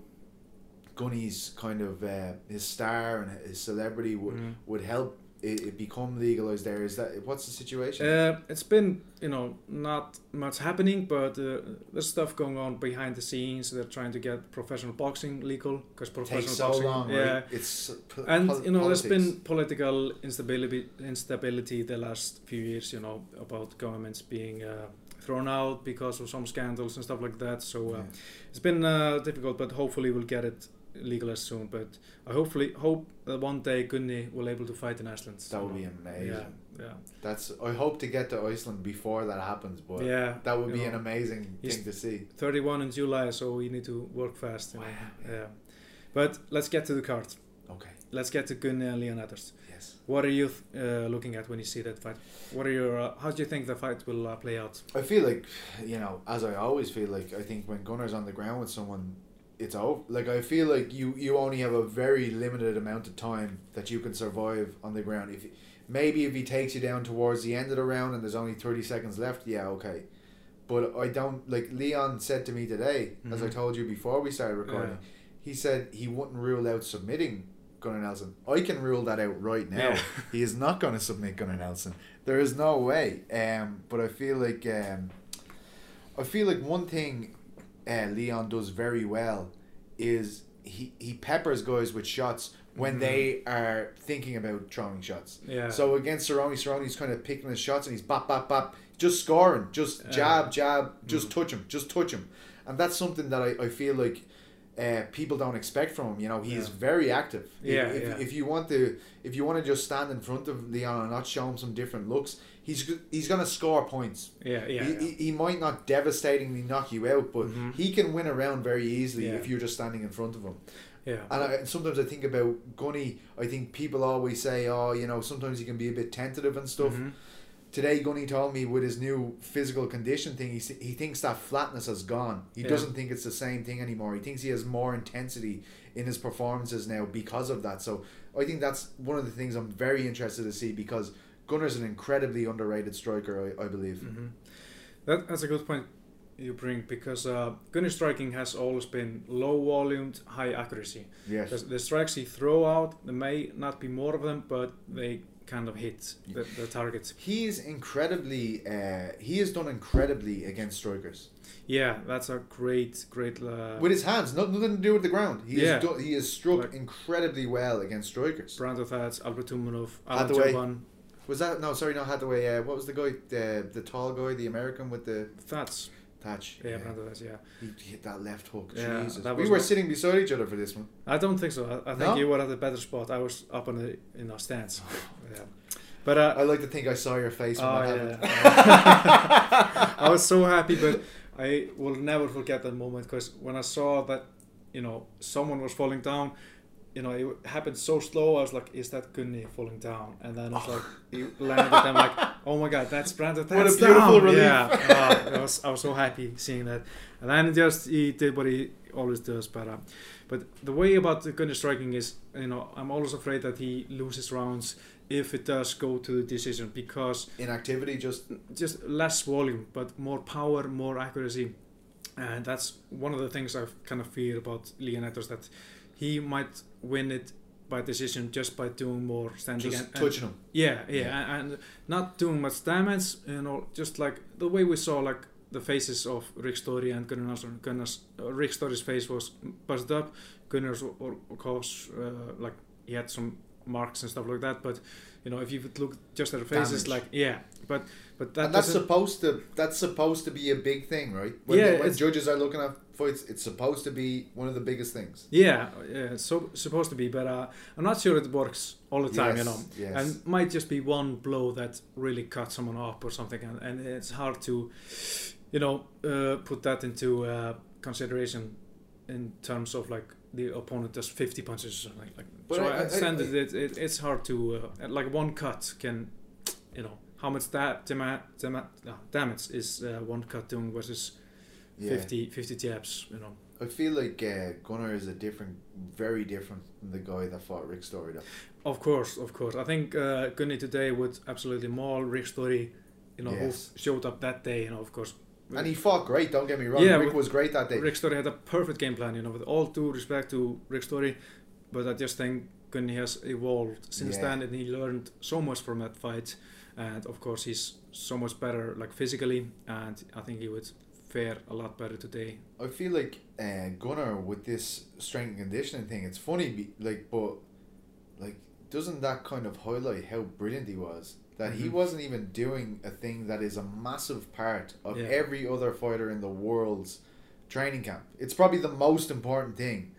Speaker 2: Gunny's kind of uh, his star and his celebrity would
Speaker 1: Mhm.
Speaker 2: would help it, it become legalized. There is that. What's the situation?
Speaker 1: Uh, it's been you know not much happening, but uh, there's stuff going on behind the scenes. They're trying to get professional boxing legal because professional
Speaker 2: takes so
Speaker 1: boxing,
Speaker 2: long,
Speaker 1: yeah.
Speaker 2: right? It's po-
Speaker 1: And you know, there's been political instability, instability the last few years. You know, about governments being uh, thrown out because of some scandals and stuff like that. So uh,
Speaker 2: Yeah.
Speaker 1: it's been uh, difficult, but hopefully we'll get it legalized soon. But I hopefully hope that one day Gunni will be able to fight in Iceland.
Speaker 2: That would be amazing.
Speaker 1: Yeah, yeah,
Speaker 2: That's. I hope to get to Iceland before that happens, but
Speaker 1: yeah.
Speaker 2: that would be
Speaker 1: know.
Speaker 2: an amazing thing to see.
Speaker 1: 31 in July, so we need to work fast. You?
Speaker 2: Wow.
Speaker 1: Yeah. But let's get to the card.
Speaker 2: Okay.
Speaker 1: Let's get to Gunni and Leon.
Speaker 2: Yes.
Speaker 1: What are you uh, looking at when you see that fight? What are your? Uh, how do you think the fight will uh, play out?
Speaker 2: I feel like, you know, as I always feel like, I think when Gunnar's on the ground with someone, it's over. Like I feel like you you only have a very limited amount of time that you can survive on the ground. If maybe if he takes you down towards the end of the round and there's only thirty seconds left, yeah, okay. But I don't like Leon said to me today, as I
Speaker 1: Mhm.
Speaker 2: told you before we started recording. He said he wouldn't rule out submitting Gunnar Nelson. I can rule that out right now.
Speaker 1: Yeah.
Speaker 2: he is not going to submit Gunnar Nelson. There is no way. Um, but I feel like um, I feel like one thing uh, Leon does very well is he, he peppers guys with shots when
Speaker 1: Mhm.
Speaker 2: they are thinking about throwing shots.
Speaker 1: Yeah.
Speaker 2: So against Cerrone, Cerrone's kind of picking his shots and he's bop bop bop, just scoring, just jab jab, just
Speaker 1: Mhm.
Speaker 2: touch him, just touch him, and that's something that I, I feel like uh, people don't expect from him. You know, he is
Speaker 1: Yeah.
Speaker 2: very active.
Speaker 1: Yeah,
Speaker 2: If,
Speaker 1: yeah.
Speaker 2: if you want to, if you want to just stand in front of Leon and not show him some different looks, he's he's gonna score points.
Speaker 1: yeah, yeah,
Speaker 2: he,
Speaker 1: yeah.
Speaker 2: he, he might not devastatingly knock you out, but
Speaker 1: Mhm.
Speaker 2: he can win a round very easily
Speaker 1: Yeah.
Speaker 2: if you're just standing in front of him.
Speaker 1: yeah.
Speaker 2: And I, sometimes I think about Gunny. I think people always say, "Oh, you know, sometimes he can be a bit tentative and stuff."
Speaker 1: Mhm.
Speaker 2: Today, Gunny told me with his new physical condition thing, he, he thinks that flatness has gone. He
Speaker 1: Yeah.
Speaker 2: doesn't think it's the same thing anymore. He thinks he has more intensity in his performances now because of that. So I think that's one of the things I'm very interested to see because Gunner's an incredibly underrated striker, I, I believe.
Speaker 1: Mhm. That, that's a good point you bring because uh, Gunnar striking has always been low volumed, high accuracy.
Speaker 2: Yes.
Speaker 1: The, the strikes he throw out, there may not be more of them, but they kind of hit the, the targets.
Speaker 2: He's incredibly, uh, he has done incredibly against strikers.
Speaker 1: Yeah, that's a great, great. Uh,
Speaker 2: with his hands, not, nothing to do with the ground. He
Speaker 1: Yeah.
Speaker 2: has done, he has struck
Speaker 1: Like-
Speaker 2: incredibly well against strikers.
Speaker 1: Brandon Thatch, Albert Tumenov, Alan
Speaker 2: Hathaway.
Speaker 1: Joban,
Speaker 2: Was that no? Sorry, not Hathaway. Uh, what was the guy? The the tall guy, the American with the
Speaker 1: Thats.
Speaker 2: thatch.
Speaker 1: Yeah. Yeah,
Speaker 2: He hit that left hook.
Speaker 1: Yeah,
Speaker 2: Jesus.
Speaker 1: that
Speaker 2: We
Speaker 1: was
Speaker 2: were
Speaker 1: not-
Speaker 2: sitting beside each other for this one.
Speaker 1: I don't think so. I, I think
Speaker 2: No?
Speaker 1: you were at a better spot. I was up on the in our stands. yeah, but uh,
Speaker 2: I like to think I saw your face when
Speaker 1: Oh,
Speaker 2: that
Speaker 1: yeah. I was so happy, but I will never forget that moment because when I saw that, you know, someone was falling down, you know, it happened so slow. I was like, "Is that Gunni falling down?" And then it's like he landed. And I'm like, "Oh my god, that's Brandon!
Speaker 2: What a
Speaker 1: That's
Speaker 2: beautiful
Speaker 1: down!"
Speaker 2: relief.
Speaker 1: Yeah, oh, I was I was so happy seeing that. And then just he did what he always does. But uh, but the way about the Gunni striking is, you know, I'm always afraid that he loses rounds if it does go to the decision because
Speaker 2: Inactivity, just
Speaker 1: just less volume but more power more accuracy and that's one of the things i kind of fear about Leon Edwards that he might win it by decision just by doing more standing
Speaker 2: just
Speaker 1: and, and-
Speaker 2: touching him.
Speaker 1: yeah, yeah
Speaker 2: Yeah.
Speaker 1: and, and not doing much damage you know just like the way we saw like the faces of Rick Story and Gunnar Nelson Gunnar's uh, Rick Story's face was busted up Gunnar's of course uh, like he had some marks and stuff like that. But you know, if you would look just at the faces,
Speaker 3: Damage.
Speaker 1: like yeah, but but that
Speaker 2: and that's supposed to that's supposed to be a big thing, right? When,
Speaker 1: Yeah,
Speaker 2: when judges are looking at fights, it's supposed to be one of the biggest things.
Speaker 1: Yeah, yeah, it's so supposed to be, but uh, I'm not sure it works all the time.
Speaker 2: yes,
Speaker 1: You know,
Speaker 2: yes.
Speaker 1: and might just be one blow that really cuts someone up or something, and, and it's hard to, you know, uh, put that into uh, consideration in terms of like the opponent does 50 punches or something like.
Speaker 2: But
Speaker 1: so
Speaker 2: I-
Speaker 1: I,
Speaker 2: I-
Speaker 1: understand
Speaker 2: I-
Speaker 1: that it, it, it's hard to uh, like one cut can, you know, how much that dama- uh, damage is uh, one cut doing versus
Speaker 2: yeah.
Speaker 1: 50 50 jabs. You know.
Speaker 2: I feel like uh, Gunnar is a different, very different from the guy that fought Rick Story. Though.
Speaker 1: Of course, of course. I think uh, Gunny today would absolutely maul Rick Story, you know,
Speaker 2: Yes.
Speaker 1: who showed up that day, you know, of course.
Speaker 2: And he fought great. Don't get me wrong.
Speaker 1: Yeah,
Speaker 2: Rick was great that day.
Speaker 1: Rick Story had a perfect game plan, you know, with all due respect to Rick Story, but I just think Gunny has evolved since
Speaker 2: Yeah.
Speaker 1: then and he learned so much from that fight. And of course, he's so much better, like physically, and I think he would fare a lot better today.
Speaker 2: I feel like uh, Gunnar with this strength and conditioning thing. It's funny, like, but like, doesn't that kind of highlight how brilliant he was? That he
Speaker 1: Mhm.
Speaker 2: wasn't even doing a thing that is a massive part of
Speaker 1: Yeah.
Speaker 2: every other fighter in the world's training camp. It's probably the most important thing.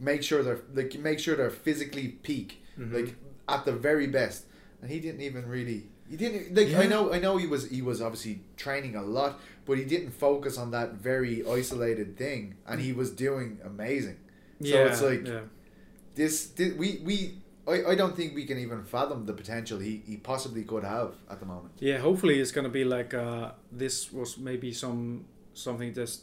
Speaker 2: Make sure they're like make sure they're physically peak,
Speaker 1: Mhm.
Speaker 2: like at the very best. And he didn't even really. He didn't like. I know. I know he was. He was obviously training a lot, but he didn't focus on that very isolated thing, and he was doing amazing. So
Speaker 1: yeah,
Speaker 2: it's like-
Speaker 1: yeah.
Speaker 2: This, this we we. I, I don't think we can even fathom the potential he, he possibly could have at the moment.
Speaker 1: Yeah, hopefully it's gonna be like uh, this was maybe some something just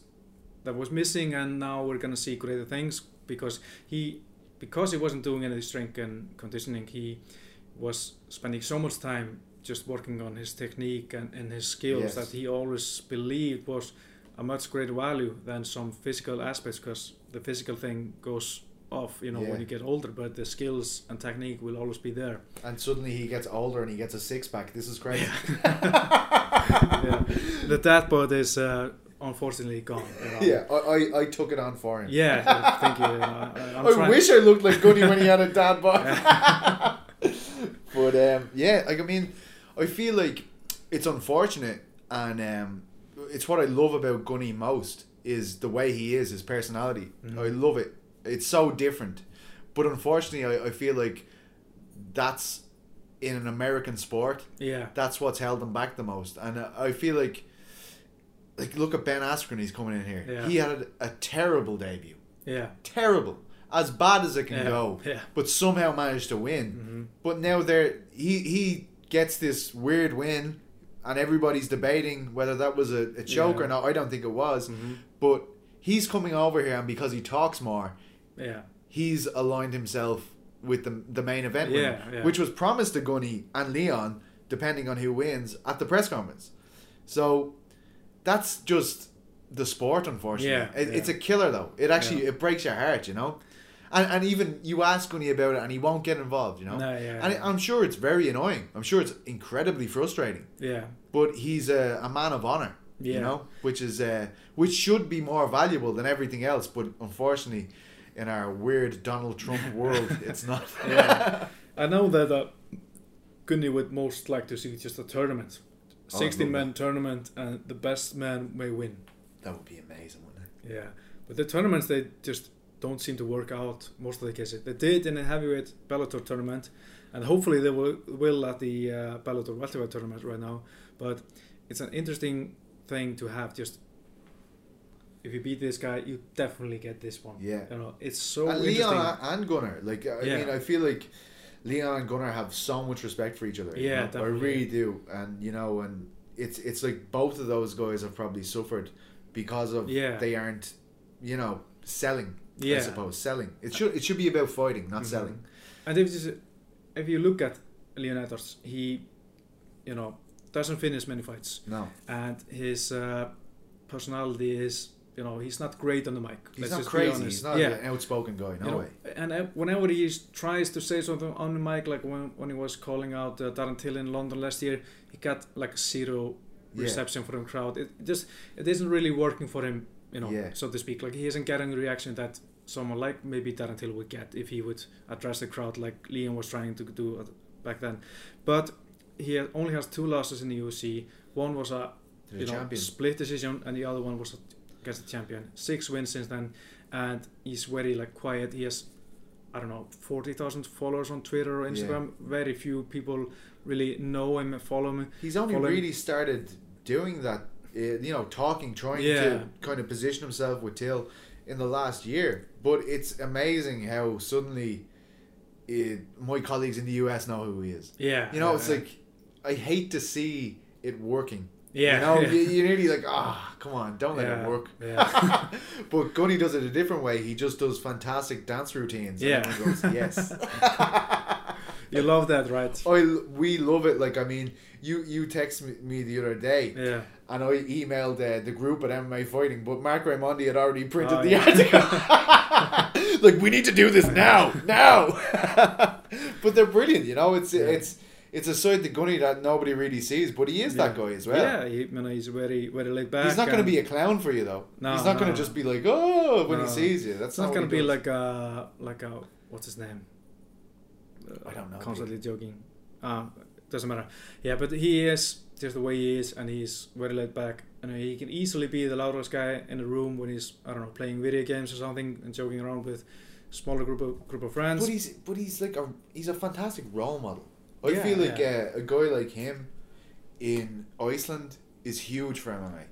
Speaker 1: that was missing, and now we're gonna see greater things because he because he wasn't doing any strength and conditioning, he was spending so much time just working on his technique and, and his skills
Speaker 2: Yes.
Speaker 1: that he always believed was a much greater value than some physical aspects because the physical thing goes off you know
Speaker 2: Yeah.
Speaker 1: when you get older but the skills and technique will always be there
Speaker 2: And suddenly he gets older and he gets a six pack. This is crazy.
Speaker 1: yeah. The dad bod is uh, unfortunately gone. You know?
Speaker 2: yeah, I, I, I took it on for him.
Speaker 1: Yeah, thank you. you know, I,
Speaker 2: I wish I looked like Goody when he had a dad bod. but um, yeah, like I mean, I feel like it's unfortunate, and um, it's what I love about Gunny most is the way he is, his personality.
Speaker 1: Mhm.
Speaker 2: I love it. It's so different, but unfortunately, I, I feel like that's in an American sport.
Speaker 1: Yeah,
Speaker 2: That's what's held him back the most, and uh, I feel like. Like look at Ben Askren, he's coming in here.
Speaker 1: Yeah.
Speaker 2: He had a, a terrible debut,
Speaker 1: yeah,
Speaker 2: terrible, as bad as it can
Speaker 1: yeah,
Speaker 2: go
Speaker 1: Yeah.
Speaker 2: but somehow managed to win.
Speaker 1: hmm
Speaker 2: But now there, he he gets this weird win, and everybody's debating whether that was a, a choke
Speaker 1: Yeah.
Speaker 2: or not. I don't think it was,
Speaker 1: hmm
Speaker 2: but he's coming over here, and because he talks more,
Speaker 1: Yeah.
Speaker 2: he's aligned himself with the the main event, winner,
Speaker 1: Yeah, yeah.
Speaker 2: which was promised to Gunny and Leon, depending on who wins at the press conference. So that's just the sport, unfortunately.
Speaker 1: Yeah,
Speaker 2: It,
Speaker 1: yeah.
Speaker 2: It's a killer, though. It actually it breaks your heart, you know. And, and even you ask Gunny about it, and he won't get involved, you know.
Speaker 1: No, yeah.
Speaker 2: And I'm sure it's very annoying. I'm sure it's incredibly frustrating.
Speaker 1: yeah.
Speaker 2: But he's a, a man of honor,
Speaker 1: Yeah.
Speaker 2: you know, which is uh, which should be more valuable than everything else. But unfortunately, in our weird Donald Trump world, it's not.
Speaker 1: Yeah. I know that uh, Gunny would most like to see just a tournament,
Speaker 2: Oh,
Speaker 1: 16 man tournament, and the best man may win.
Speaker 2: that would be amazing, wouldn't it?
Speaker 1: Yeah, but the tournaments they just don't seem to work out most of the cases. They did in the heavyweight Bellator tournament, and hopefully they will, will at the uh, Bellator welterweight tournament right now. But it's an interesting thing to have. Just if you beat this guy, you definitely get this one.
Speaker 2: Yeah.
Speaker 1: you know, it's so
Speaker 2: and. Leon and Gunnar, like I
Speaker 1: Yeah.
Speaker 2: mean, I feel like Leon and Gunnar have so much respect for each other. you
Speaker 1: Yeah,
Speaker 2: know? I really do, and you know, and it's it's like both of those guys have probably suffered because of
Speaker 1: Yeah.
Speaker 2: they aren't, you know, selling. I
Speaker 1: Yeah.
Speaker 2: suppose selling. It should it should be about fighting, not
Speaker 1: Mhm.
Speaker 2: selling.
Speaker 1: And if this, if you look at Leon Edwards, he, you know, doesn't finish many fights,
Speaker 2: No,
Speaker 1: and his uh, personality is, you know, he's not great on the mic.
Speaker 2: he's
Speaker 1: Let's
Speaker 2: not crazy. He's not
Speaker 1: yeah.
Speaker 2: an outspoken guy. No
Speaker 1: you know,
Speaker 2: way.
Speaker 1: and uh, whenever he tries to say something on the mic, like when, when he was calling out uh, Darren Till in London last year, he got like zero
Speaker 2: Yeah.
Speaker 1: reception from the crowd. It just it isn't really working for him, you know,
Speaker 2: Yeah.
Speaker 1: so to speak. Like he isn't getting the reaction that someone like maybe Darren Till would get if he would address the crowd like Liam was trying to do back then. But he only has two losses in the UFC. One was a you know,
Speaker 2: champion.
Speaker 1: split decision, and the other one was against the champion. Six wins since then, and he's very like quiet. He has, I don't know, forty thousand followers on Twitter or
Speaker 2: Yeah.
Speaker 1: Instagram. Very few people really know him and follow him.
Speaker 2: He's only
Speaker 1: following-
Speaker 2: really started doing that, uh, you know, talking, trying
Speaker 1: Yeah.
Speaker 2: to kind of position himself with Till in the last year. But it's amazing how suddenly it, my colleagues in the US know who he is.
Speaker 1: Yeah,
Speaker 2: You know,
Speaker 1: yeah,
Speaker 2: it's
Speaker 1: yeah.
Speaker 2: like I hate to see it working.
Speaker 1: yeah,
Speaker 2: You know,
Speaker 1: yeah.
Speaker 2: you, you're nearly like, ah, come on, don't let it work.
Speaker 1: Yeah.
Speaker 2: but Gunny does it a different way. He just does fantastic dance routines.
Speaker 1: Yeah.
Speaker 2: goes, yes.
Speaker 1: you love that, right?
Speaker 2: I, we love it. Like, I mean, you, you text me the other day
Speaker 1: Yeah.
Speaker 2: And I emailed uh, the group at MMA Fighting, but Marc Raimondi had already printed
Speaker 1: Oh,
Speaker 2: the
Speaker 1: yeah.
Speaker 2: article. like, we need to do this now, now. but they're brilliant, you know. It's
Speaker 1: Yeah.
Speaker 2: it's it's a side to Gunny that nobody really sees, but he is that guy as well.
Speaker 1: Yeah, he, you know, he's very, very laid back.
Speaker 2: He's not going to be a clown for you though.
Speaker 1: No,
Speaker 2: He's not going to just be like, oh, when
Speaker 1: No.
Speaker 2: he sees you. That's
Speaker 1: It's not
Speaker 2: what
Speaker 1: gonna be
Speaker 2: does.
Speaker 1: like a, like a, what's his name?
Speaker 2: I don't know.
Speaker 1: Constantly joking. Uh, doesn't matter. Yeah, but he is just the way he is, and he's very laid back. And he can easily be the loudest guy in the room when he's, I don't know, playing video games or something and joking around with smaller group of group of friends.
Speaker 2: But he's but he's like a he's a fantastic role model. I
Speaker 1: Yeah,
Speaker 2: feel like
Speaker 1: yeah.
Speaker 2: uh, a guy like him in Iceland is huge for MMA.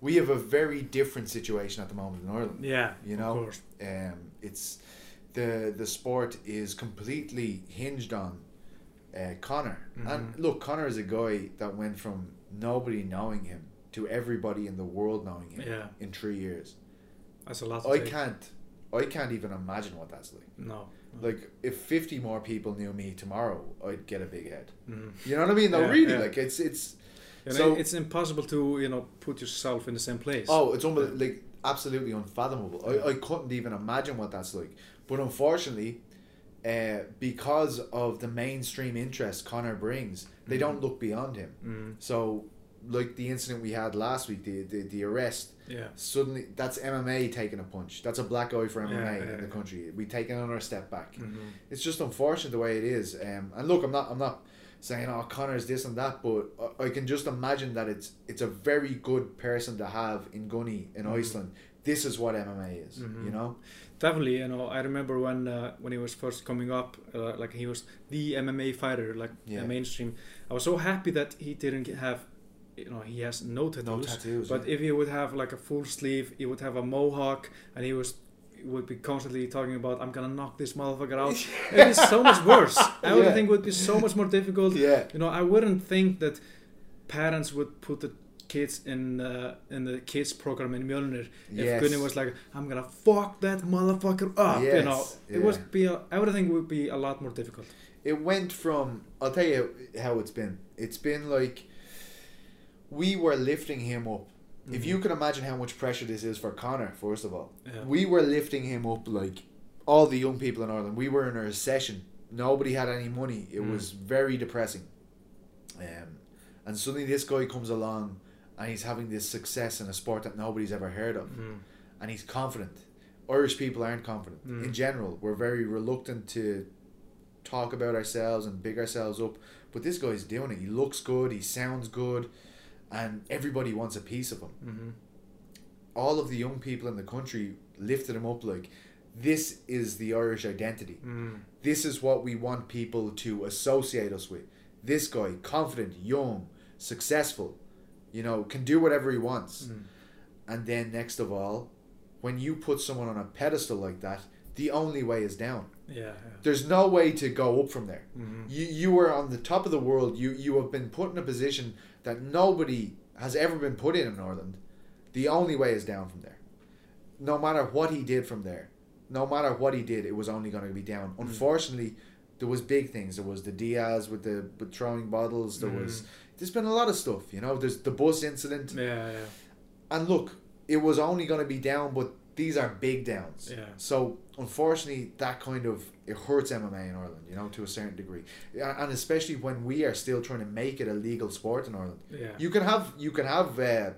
Speaker 2: We have a very different situation at the moment in Ireland.
Speaker 1: yeah,
Speaker 2: You
Speaker 1: of
Speaker 2: know,
Speaker 1: course.
Speaker 2: um, it's the the sport is completely hinged on uh, Conor. And
Speaker 1: Mhm.
Speaker 2: look, Conor is a guy that went from nobody knowing him to everybody in the world knowing him
Speaker 1: Yeah,
Speaker 2: in three years.
Speaker 1: that's a lot.
Speaker 2: I
Speaker 1: take.
Speaker 2: can't, I can't even imagine what that's like.
Speaker 1: No.
Speaker 2: Like if fifty more people knew me tomorrow, I'd get a big head.
Speaker 1: Mhm.
Speaker 2: You know what I mean? No,
Speaker 1: Yeah,
Speaker 2: really.
Speaker 1: yeah.
Speaker 2: Like it's it's
Speaker 1: know,
Speaker 2: So-
Speaker 1: it's impossible to you know put yourself in the same place.
Speaker 2: oh, it's unbel- like absolutely unfathomable. I, I couldn't even imagine what that's like. But unfortunately, uh, because of the mainstream interest Conor brings, they
Speaker 1: Mhm.
Speaker 2: don't look beyond him.
Speaker 1: Mm,
Speaker 2: So, like the incident we had last week, the the, the arrest.
Speaker 1: yeah.
Speaker 2: Suddenly, that's MMA taking a punch. That's a black eye for MMA
Speaker 1: Yeah,
Speaker 2: in
Speaker 1: yeah,
Speaker 2: the
Speaker 1: yeah.
Speaker 2: country. We take another step back.
Speaker 1: Mhm.
Speaker 2: it's just unfortunate the way it is. Um, and look, I'm not I'm not saying oh Conor's this and that, but I, I can just imagine that it's it's a very good person to have in Gunny in
Speaker 1: Mhm.
Speaker 2: Iceland. This is what MMA is,
Speaker 1: Mhm.
Speaker 2: you know.
Speaker 1: Definitely, you know, I remember when uh, when he was first coming up, uh, like he was the MMA fighter, like
Speaker 2: Yeah.
Speaker 1: the mainstream. I was so happy that he didn't have, you know, he has no tattoos.
Speaker 2: No tattoos.
Speaker 1: But if he would have like a full sleeve, he would have a mohawk, and he was would be constantly talking about, "I'm gonna knock this motherfucker out." it is so much worse. Everything would be so much more difficult.
Speaker 2: yeah,
Speaker 1: You know, I wouldn't think that parents would put the kids in uh, in the kids program in Mjölnir if
Speaker 2: Yes.
Speaker 1: Gunny was like, "I'm gonna fuck that motherfucker up," you know,
Speaker 2: Yes,
Speaker 1: it
Speaker 2: yeah.
Speaker 1: would be a, everything would be a lot more difficult.
Speaker 2: it went from I'll tell you how it's been. It's been like we were lifting him up. If
Speaker 1: Mhm.
Speaker 2: you can imagine how much pressure this is for Conor, first of all,
Speaker 1: Yeah.
Speaker 2: we were lifting him up like all the young people in Ireland. We were in a recession. Nobody had any money. It
Speaker 1: Mm.
Speaker 2: was very depressing. Um, and suddenly this guy comes along and he's having this success in a sport that nobody's ever heard of.
Speaker 1: Mm.
Speaker 2: And he's confident. Irish people aren't confident.
Speaker 1: Mm.
Speaker 2: In general, we're very reluctant to talk about ourselves and big ourselves up. But this guy's doing it. He looks good. He sounds good. And everybody wants a piece of him
Speaker 1: hmm
Speaker 2: all of the young people in the country lifted him up like this is the Irish identity.
Speaker 1: Mm.
Speaker 2: This is what we want people to associate us with. This guy, confident, young, successful, you know, can do whatever he wants.
Speaker 1: Mm.
Speaker 2: And then next of all, when you put someone on a pedestal like that, the only way is down.
Speaker 1: Yeah. yeah.
Speaker 2: There's no way to go up from there.
Speaker 1: Mhm.
Speaker 2: You you are on the top of the world. You you have been put in a position that nobody has ever been put in in Ireland. The only way is down from there. No matter what he did from there, no matter what he did, it was only going to be down. Unfortunately, there was big things. There was the Diaz with the with throwing bottles. There was there's been a lot of stuff. You know, there's the bus incident.
Speaker 1: Yeah. Yeah.
Speaker 2: And look, it was only going to be down, but these are big downs.
Speaker 1: Yeah.
Speaker 2: So unfortunately, that kind of it hurts MMA in Ireland, you know, to a certain degree, and especially when we are still trying to make it a legal sport in Ireland.
Speaker 1: Yeah.
Speaker 2: You can have you can have uh,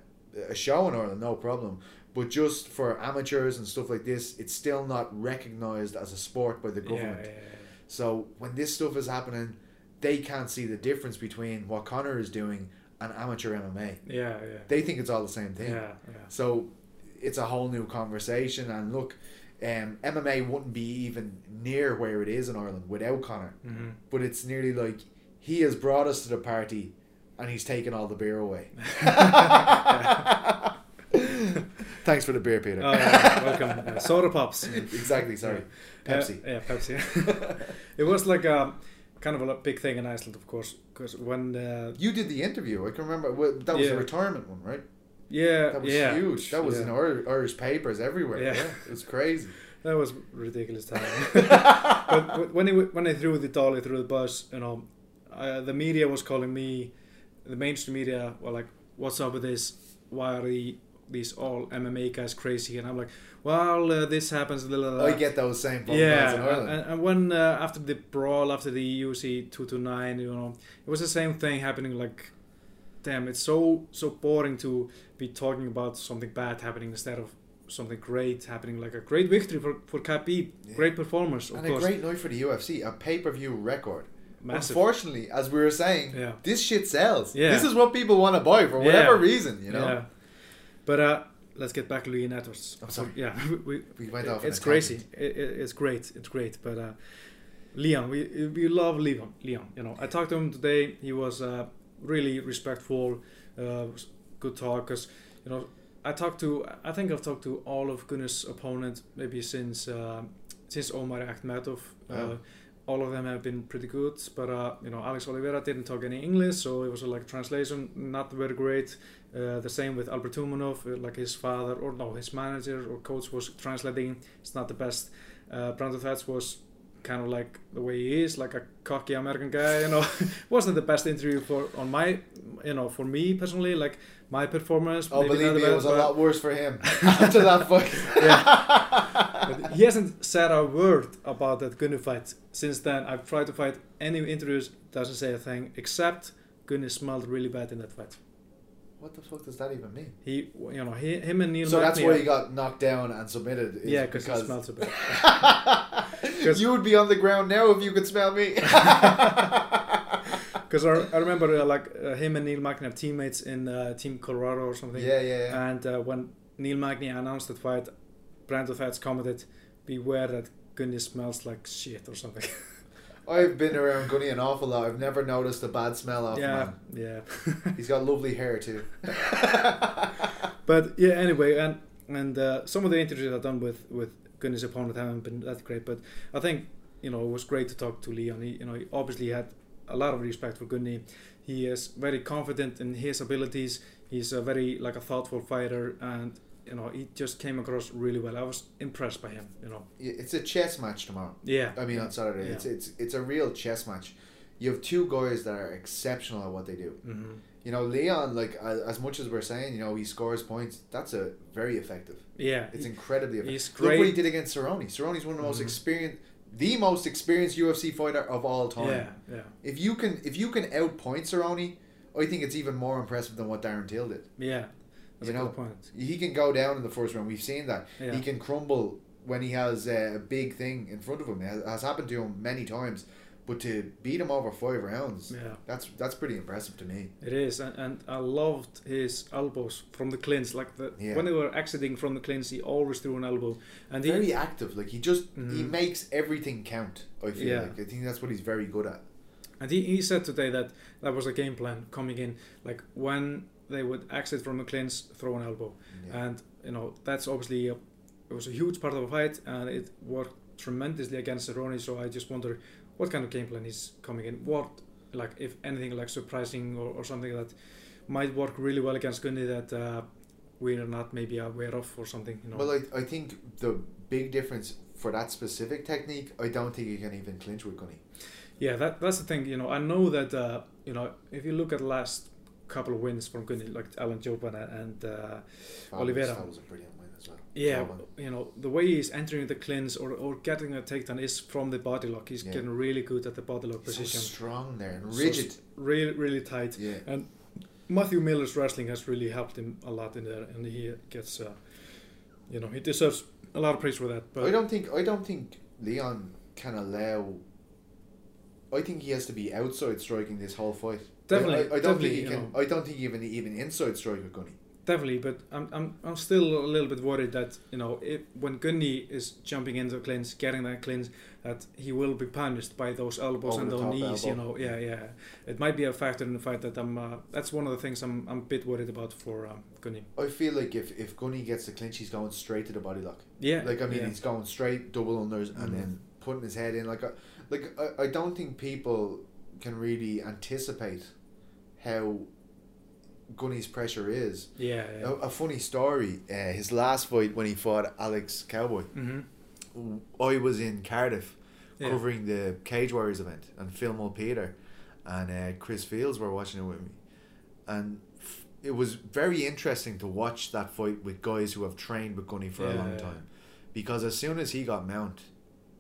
Speaker 2: a show in Ireland, no problem, But just for amateurs and stuff like this, it's still not recognized as a sport by the
Speaker 1: yeah,
Speaker 2: government.
Speaker 1: yeah, yeah.
Speaker 2: So when this stuff is happening, they can't see the difference between what Conor is doing and amateur MMA.
Speaker 1: Yeah, yeah.
Speaker 2: They think it's all the same thing.
Speaker 1: Yeah, yeah.
Speaker 2: So it's a whole new conversation. And look, um, MMA wouldn't be even near where it is in Ireland without Conor.
Speaker 1: hmm
Speaker 2: But it's nearly like he has brought us to the party and he's taken all the beer away. Thanks for the beer, Peter.
Speaker 1: Oh, yeah, welcome. Uh, soda pops.
Speaker 2: exactly, sorry. Pepsi.
Speaker 1: Uh, yeah, Pepsi. it was like a kind of a big thing in Iceland, of course, because when uh,
Speaker 2: You did the interview. I can remember. Well, That was
Speaker 1: Yeah.
Speaker 2: the returement one, right?
Speaker 1: yeah,
Speaker 2: That was
Speaker 1: yeah,
Speaker 2: huge. That was
Speaker 1: yeah.
Speaker 2: in Ir- Irish papers everywhere. Yeah.
Speaker 1: Yeah.
Speaker 2: It was crazy.
Speaker 1: That was ridiculous time. but w- when he when I threw the dolly through the bus, you know, uh, the media was calling me, the mainstream media were like, "What's up with this? Why are the, these all MMA guys crazy?" And I'm like, "Well, uh, this happens." Blah, blah, blah.
Speaker 2: I get those same
Speaker 1: yeah,
Speaker 2: Ireland.
Speaker 1: and, and when uh, after the brawl, after the UFC nine, you know, it was the same thing happening. Like, damn, it's so so boring to be talking about something bad happening instead of something great happening. Like a great victory for for Khabib,
Speaker 2: Yeah.
Speaker 1: great performance,
Speaker 2: and
Speaker 1: course,
Speaker 2: a great night for the UFC, a pay per view record.
Speaker 1: massive.
Speaker 2: Unfortunately, as we were saying,
Speaker 1: Yeah.
Speaker 2: this shit sells.
Speaker 1: Yeah.
Speaker 2: This is what people want to buy for whatever reason, you know?
Speaker 1: But uh, let's get back to Leon Edwards.
Speaker 2: I'm sorry.
Speaker 1: Yeah, we,
Speaker 2: We went off
Speaker 1: it's crazy. It, it, it's great. It's great. But uh, Leon, we we love Leon. Leon, you know, I talked to him today. He was uh, really respectful, uh, good talk. Cause you know, I talked to. I think I've talked to all of Gunnar's opponents maybe since uh, since Omar Akhmedov. Uh,
Speaker 2: Wow.
Speaker 1: All of them have been pretty good, but uh, you know Alex Oliveira didn't talk any English, so it was uh, like translation not very great. Uh, the same with Albert Tumenov, uh, like his father or no, his manager or coach was translating. It's not the best. Uh, Brandon Thatch was kind of like the way he is, like a cocky American guy. You know, wasn't the best interview for on my, you know, for me personally. Like my performance.
Speaker 2: Oh,
Speaker 1: maybe
Speaker 2: believe
Speaker 1: not
Speaker 2: me,
Speaker 1: the
Speaker 2: it
Speaker 1: best,
Speaker 2: was a lot worse for him after that fight.
Speaker 1: but he hasn't said a word about that Gunny fight since then. I've tried to fight any interviews, doesn't say a thing except Gunny smelled really bad in that fight.
Speaker 2: What the fuck does that even mean?
Speaker 1: He, you know, he, him and Neil.
Speaker 2: so that's why he got knocked down and submitted.
Speaker 1: Yeah, because he smells a bit.
Speaker 2: you would be on the ground now if you could smell me.
Speaker 1: Because I, I remember uh, like uh, him and Neil Magny are teammates in uh, Team Colorado or something.
Speaker 2: yeah, yeah, yeah.
Speaker 1: And uh, when Neil Magny announced that fight, Brandon Thatch commented, "Beware that Gunny smells like shit or something."
Speaker 2: I've been around Gunny an awful lot. I've never noticed a bad smell off
Speaker 1: yeah,
Speaker 2: man.
Speaker 1: yeah.
Speaker 2: He's got lovely hair too.
Speaker 1: But yeah, anyway, and and uh, some of the interviews I've done with with Gunny's opponent haven't been that great. But I think you know it was great to talk to Leon. He you know he obviously had a lot of respect for Gunny. He is very confident in his abilities. He's a very like a thoughtful fighter, and you know he just came across really well. I was impressed by him. You know,
Speaker 2: it's a chess match tomorrow.
Speaker 1: yeah.
Speaker 2: I mean on Saturday.
Speaker 1: Yeah.
Speaker 2: It's it's it's a real chess match. You have two guys that are exceptional at what they do.
Speaker 1: hmm
Speaker 2: You know, Leon, like as, much as we're saying, you know, he scores points. That's a very effective.
Speaker 1: Yeah,
Speaker 2: It's incredibly effective.
Speaker 1: he's
Speaker 2: Look what he did against Cerrone. Cerrone's one of the most
Speaker 1: Mhm.
Speaker 2: experienced, the most experienced UFC fighter of all time.
Speaker 1: yeah, yeah,
Speaker 2: If you can, if you can outpoint Cerrone, I think it's even more impressive than what Darren Till did.
Speaker 1: yeah. That's
Speaker 2: You
Speaker 1: a
Speaker 2: know,
Speaker 1: point.
Speaker 2: He can go down in the first round. We've seen that.
Speaker 1: Yeah.
Speaker 2: He can crumble when he has a big thing in front of him. It has- happened to him many times. But to beat him over five rounds,
Speaker 1: Yeah.
Speaker 2: that's that's pretty impressive to me.
Speaker 1: It is, and, and I loved his elbows from the clinch. Like the
Speaker 2: Yeah.
Speaker 1: when they were exiting from the clinch, he always threw an elbow, and he
Speaker 2: very active. Like he just he
Speaker 1: Mhm.
Speaker 2: makes everything count. I feel
Speaker 1: Yeah.
Speaker 2: like I think that's what he's very good at.
Speaker 1: and he, he said today that that was a game plan coming in. Like when they would exit from the clinch, throw an elbow,
Speaker 2: Yeah.
Speaker 1: and you know that's obviously a, it was a huge part of the fight, and it worked tremendously against Cerrone. So I just wonder what kind of game plan is coming in. What like if anything like surprising or, or something that might work really well against Gunny that uh, we're not maybe aware of or something. You know.
Speaker 2: Well, I, I think the big difference for that specific technique, I don't think you can even clinch with Gunny.
Speaker 1: Yeah, that that's the thing. You know, I know that uh, you know if you look at last couple of wins from Gunny, like Alan Jouban and uh, Oliveira.
Speaker 2: That was a brilliant win as well.
Speaker 1: yeah, you know the way he's entering the clinch or, or getting a takedown is from the body lock. He's
Speaker 2: Yeah.
Speaker 1: getting really good at the body lock
Speaker 2: He's so strong there and
Speaker 1: So
Speaker 2: rigid.
Speaker 1: st- really really tight.
Speaker 2: yeah.
Speaker 1: And Matthew Miller's wrestling has really helped him a lot in there, and he gets uh, you know he deserves a lot of praise for that. But I
Speaker 2: don't think I don't think Leon can allow. I think he has to be outside striking this whole fight.
Speaker 1: Definitely,
Speaker 2: I, I, don't
Speaker 1: definitely,
Speaker 2: think he can.
Speaker 1: know.
Speaker 2: I don't think even even inside strike with Gunny.
Speaker 1: definitely, but I'm, I'm I'm still a little bit worried that you know if, when Gunny is jumping into a clinch, getting that clinch, that he will be punished by those elbows
Speaker 2: Over
Speaker 1: and those knees. You know, yeah, yeah. It might be a factor in the fight that I'm. Uh, that's one of the things I'm I'm a bit worried about for um, Gunny.
Speaker 2: I feel like if if Gunny gets the clinch, he's going straight to the body lock.
Speaker 1: Yeah,
Speaker 2: Like I mean,
Speaker 1: yeah.
Speaker 2: he's going straight double unders and
Speaker 1: Mhm.
Speaker 2: then putting his head in. Like I, like I, I don't think people can really anticipate how Gunny's pressure is.
Speaker 1: yeah, yeah.
Speaker 2: A, a funny story. Uh, his last fight when he fought Alex Cowboy.
Speaker 1: Mm-hmm.
Speaker 2: I was in Cardiff
Speaker 1: Yeah.
Speaker 2: covering the Cage Warriors event, and Phil Mulpeter and uh, Chris Fields were watching it with me, and f- it was very interesting to watch that fight with guys who have trained with Gunny for a long
Speaker 1: yeah.
Speaker 2: time, because as soon as he got mount,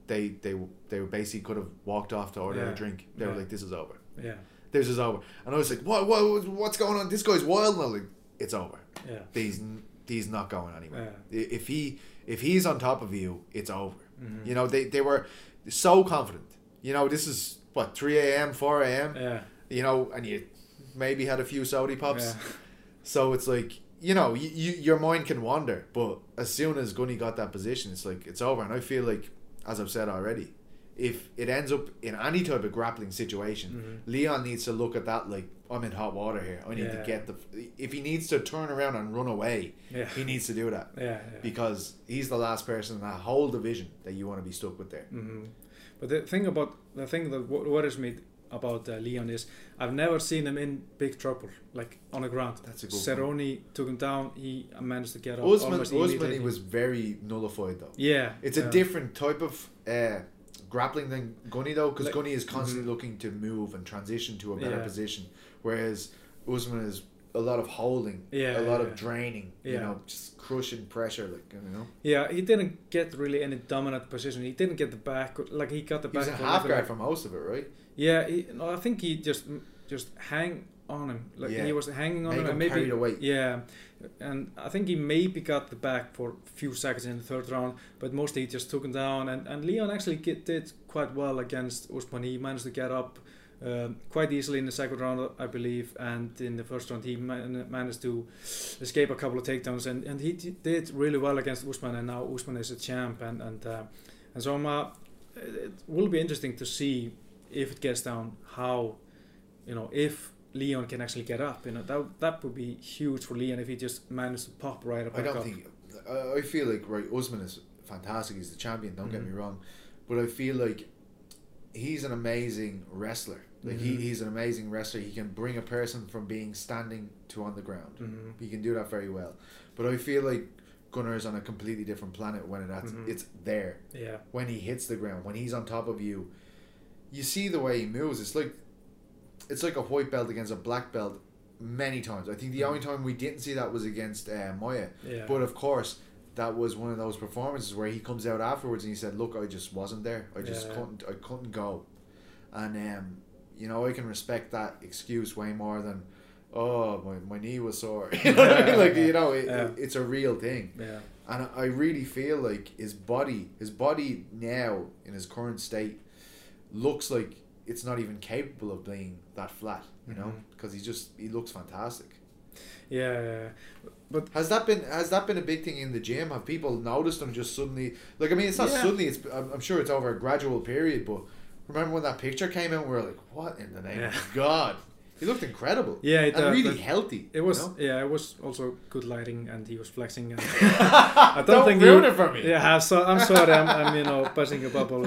Speaker 2: they they they basically could have walked off to order
Speaker 1: Yeah,
Speaker 2: a drink. They were like, "This is over.
Speaker 1: Yeah,
Speaker 2: This is over." And I was like, "What? What? What's going on? This guy's wild." And I was like, "It's over.
Speaker 1: yeah,
Speaker 2: He's he's not going anywhere.
Speaker 1: yeah.
Speaker 2: If he if he's on top of you, it's over."
Speaker 1: Mhm.
Speaker 2: You know, they, they were so confident. You know, this is what, 3 a.m., 4 a.m.,
Speaker 1: Yeah,
Speaker 2: you know, and you maybe had a few Saudi pops.
Speaker 1: yeah.
Speaker 2: So it's like, you know, you, you, your mind can wander. But as soon as Gunny got that position, it's like, it's over. And I feel like, as I've said already, if it ends up in any type of grappling situation,
Speaker 1: Mhm.
Speaker 2: Leon needs to look at that like, I'm in hot water here. I need
Speaker 1: Yeah.
Speaker 2: to get the. If he needs to turn around and run away,
Speaker 1: Yeah.
Speaker 2: he needs to do that.
Speaker 1: Yeah, yeah.
Speaker 2: Because he's the last person in that whole division that you want to be stuck with there.
Speaker 1: hmm But the thing about the thing that worries me about uh, Leon is I've never seen him in big trouble, like on the ground.
Speaker 2: That's a good
Speaker 1: Cerrone took him down. He managed to get up.
Speaker 2: Usman, Usman he was very nullified though.
Speaker 1: Yeah,
Speaker 2: It's a
Speaker 1: yeah.
Speaker 2: different type of uh, grappling than Gunny though, because
Speaker 1: Like-
Speaker 2: Gunny is constantly
Speaker 1: Mhm.
Speaker 2: looking to move and transition to a better
Speaker 1: Yeah.
Speaker 2: position, whereas Usman is a lot of holding,
Speaker 1: Yeah,
Speaker 2: a lot
Speaker 1: yeah.
Speaker 2: of draining, you know, just crushing pressure, like you know.
Speaker 1: Yeah, he didn't get really any dominant position. He didn't get the back. Like he got the
Speaker 2: He
Speaker 1: back.
Speaker 2: a half guard for most of it, right?
Speaker 1: Yeah, he, no, I think he just just hang on him. Like
Speaker 2: Yeah.
Speaker 1: he was hanging on him,
Speaker 2: him
Speaker 1: and maybe
Speaker 2: the.
Speaker 1: Yeah, and I think he maybe got the back for a few seconds in the third round, but mostly he just took him down. And, and Leon actually get, did quite well against Usman. He managed to get up um, quite easily in the second round, I believe, and in the first round he man- managed to escape a couple of takedowns. And, and he d- did really well against Usman, and now Usman is a champ. And and uh, and so I'm, uh, it will be interesting to see if it gets down how, you know, if Leon can actually get up. You know, that that would be huge for Leon if he just managed to pop right up.
Speaker 2: I don't
Speaker 1: up.
Speaker 2: think. I, feel like right, Usman is fantastic. He's the champion. Don't get
Speaker 1: Mhm.
Speaker 2: me wrong, but I feel like he's an amazing wrestler. Like
Speaker 1: Mhm.
Speaker 2: he, he's an amazing wrestler. He can bring a person from being standing to on the ground.
Speaker 1: Mhm.
Speaker 2: He can do that very well. But I feel like Gunnar is on a completely different planet when it
Speaker 1: Mhm.
Speaker 2: it's there.
Speaker 1: Yeah.
Speaker 2: When he hits the ground, when he's on top of you, you see the way he moves. It's like it's like a white belt against a black belt many times. I think the
Speaker 1: Mhm.
Speaker 2: only time we didn't see that was against uh, Maia.
Speaker 1: Yeah.
Speaker 2: But of course, that was one of those performances where he comes out afterwards and he said, "Look, I just wasn't there. I just
Speaker 1: Yeah.
Speaker 2: couldn't. I couldn't go." And um, you know, I can respect that excuse way more than, "Oh, my, my knee was sore." you know I mean? Like you know, it,
Speaker 1: Yeah.
Speaker 2: it- it's a real thing.
Speaker 1: yeah.
Speaker 2: And I- I really feel like his body, his body now in his current state, looks like it's not even capable of being that flat. You know,
Speaker 1: mm-hmm.
Speaker 2: because he just he looks fantastic.
Speaker 1: Yeah. But
Speaker 2: Has that been has that been a big thing in the gym? Have people noticed him just suddenly? Like I mean, it's not
Speaker 1: Yeah.
Speaker 2: suddenly. It's I'm, sure it's over a gradual period. But remember when that picture came out? We are like, "What in the name
Speaker 1: Yeah.
Speaker 2: of God?" He looked incredible.
Speaker 1: Yeah, it,
Speaker 2: and
Speaker 1: uh,
Speaker 2: really healthy.
Speaker 1: it was
Speaker 2: You know?
Speaker 1: yeah, it was also good lighting, and he was flexing. And I
Speaker 2: don't
Speaker 1: think
Speaker 2: ruin
Speaker 1: he-
Speaker 2: it for me.
Speaker 1: Yeah, so I'm sorry, I'm, I'm you know buzzing a bubble,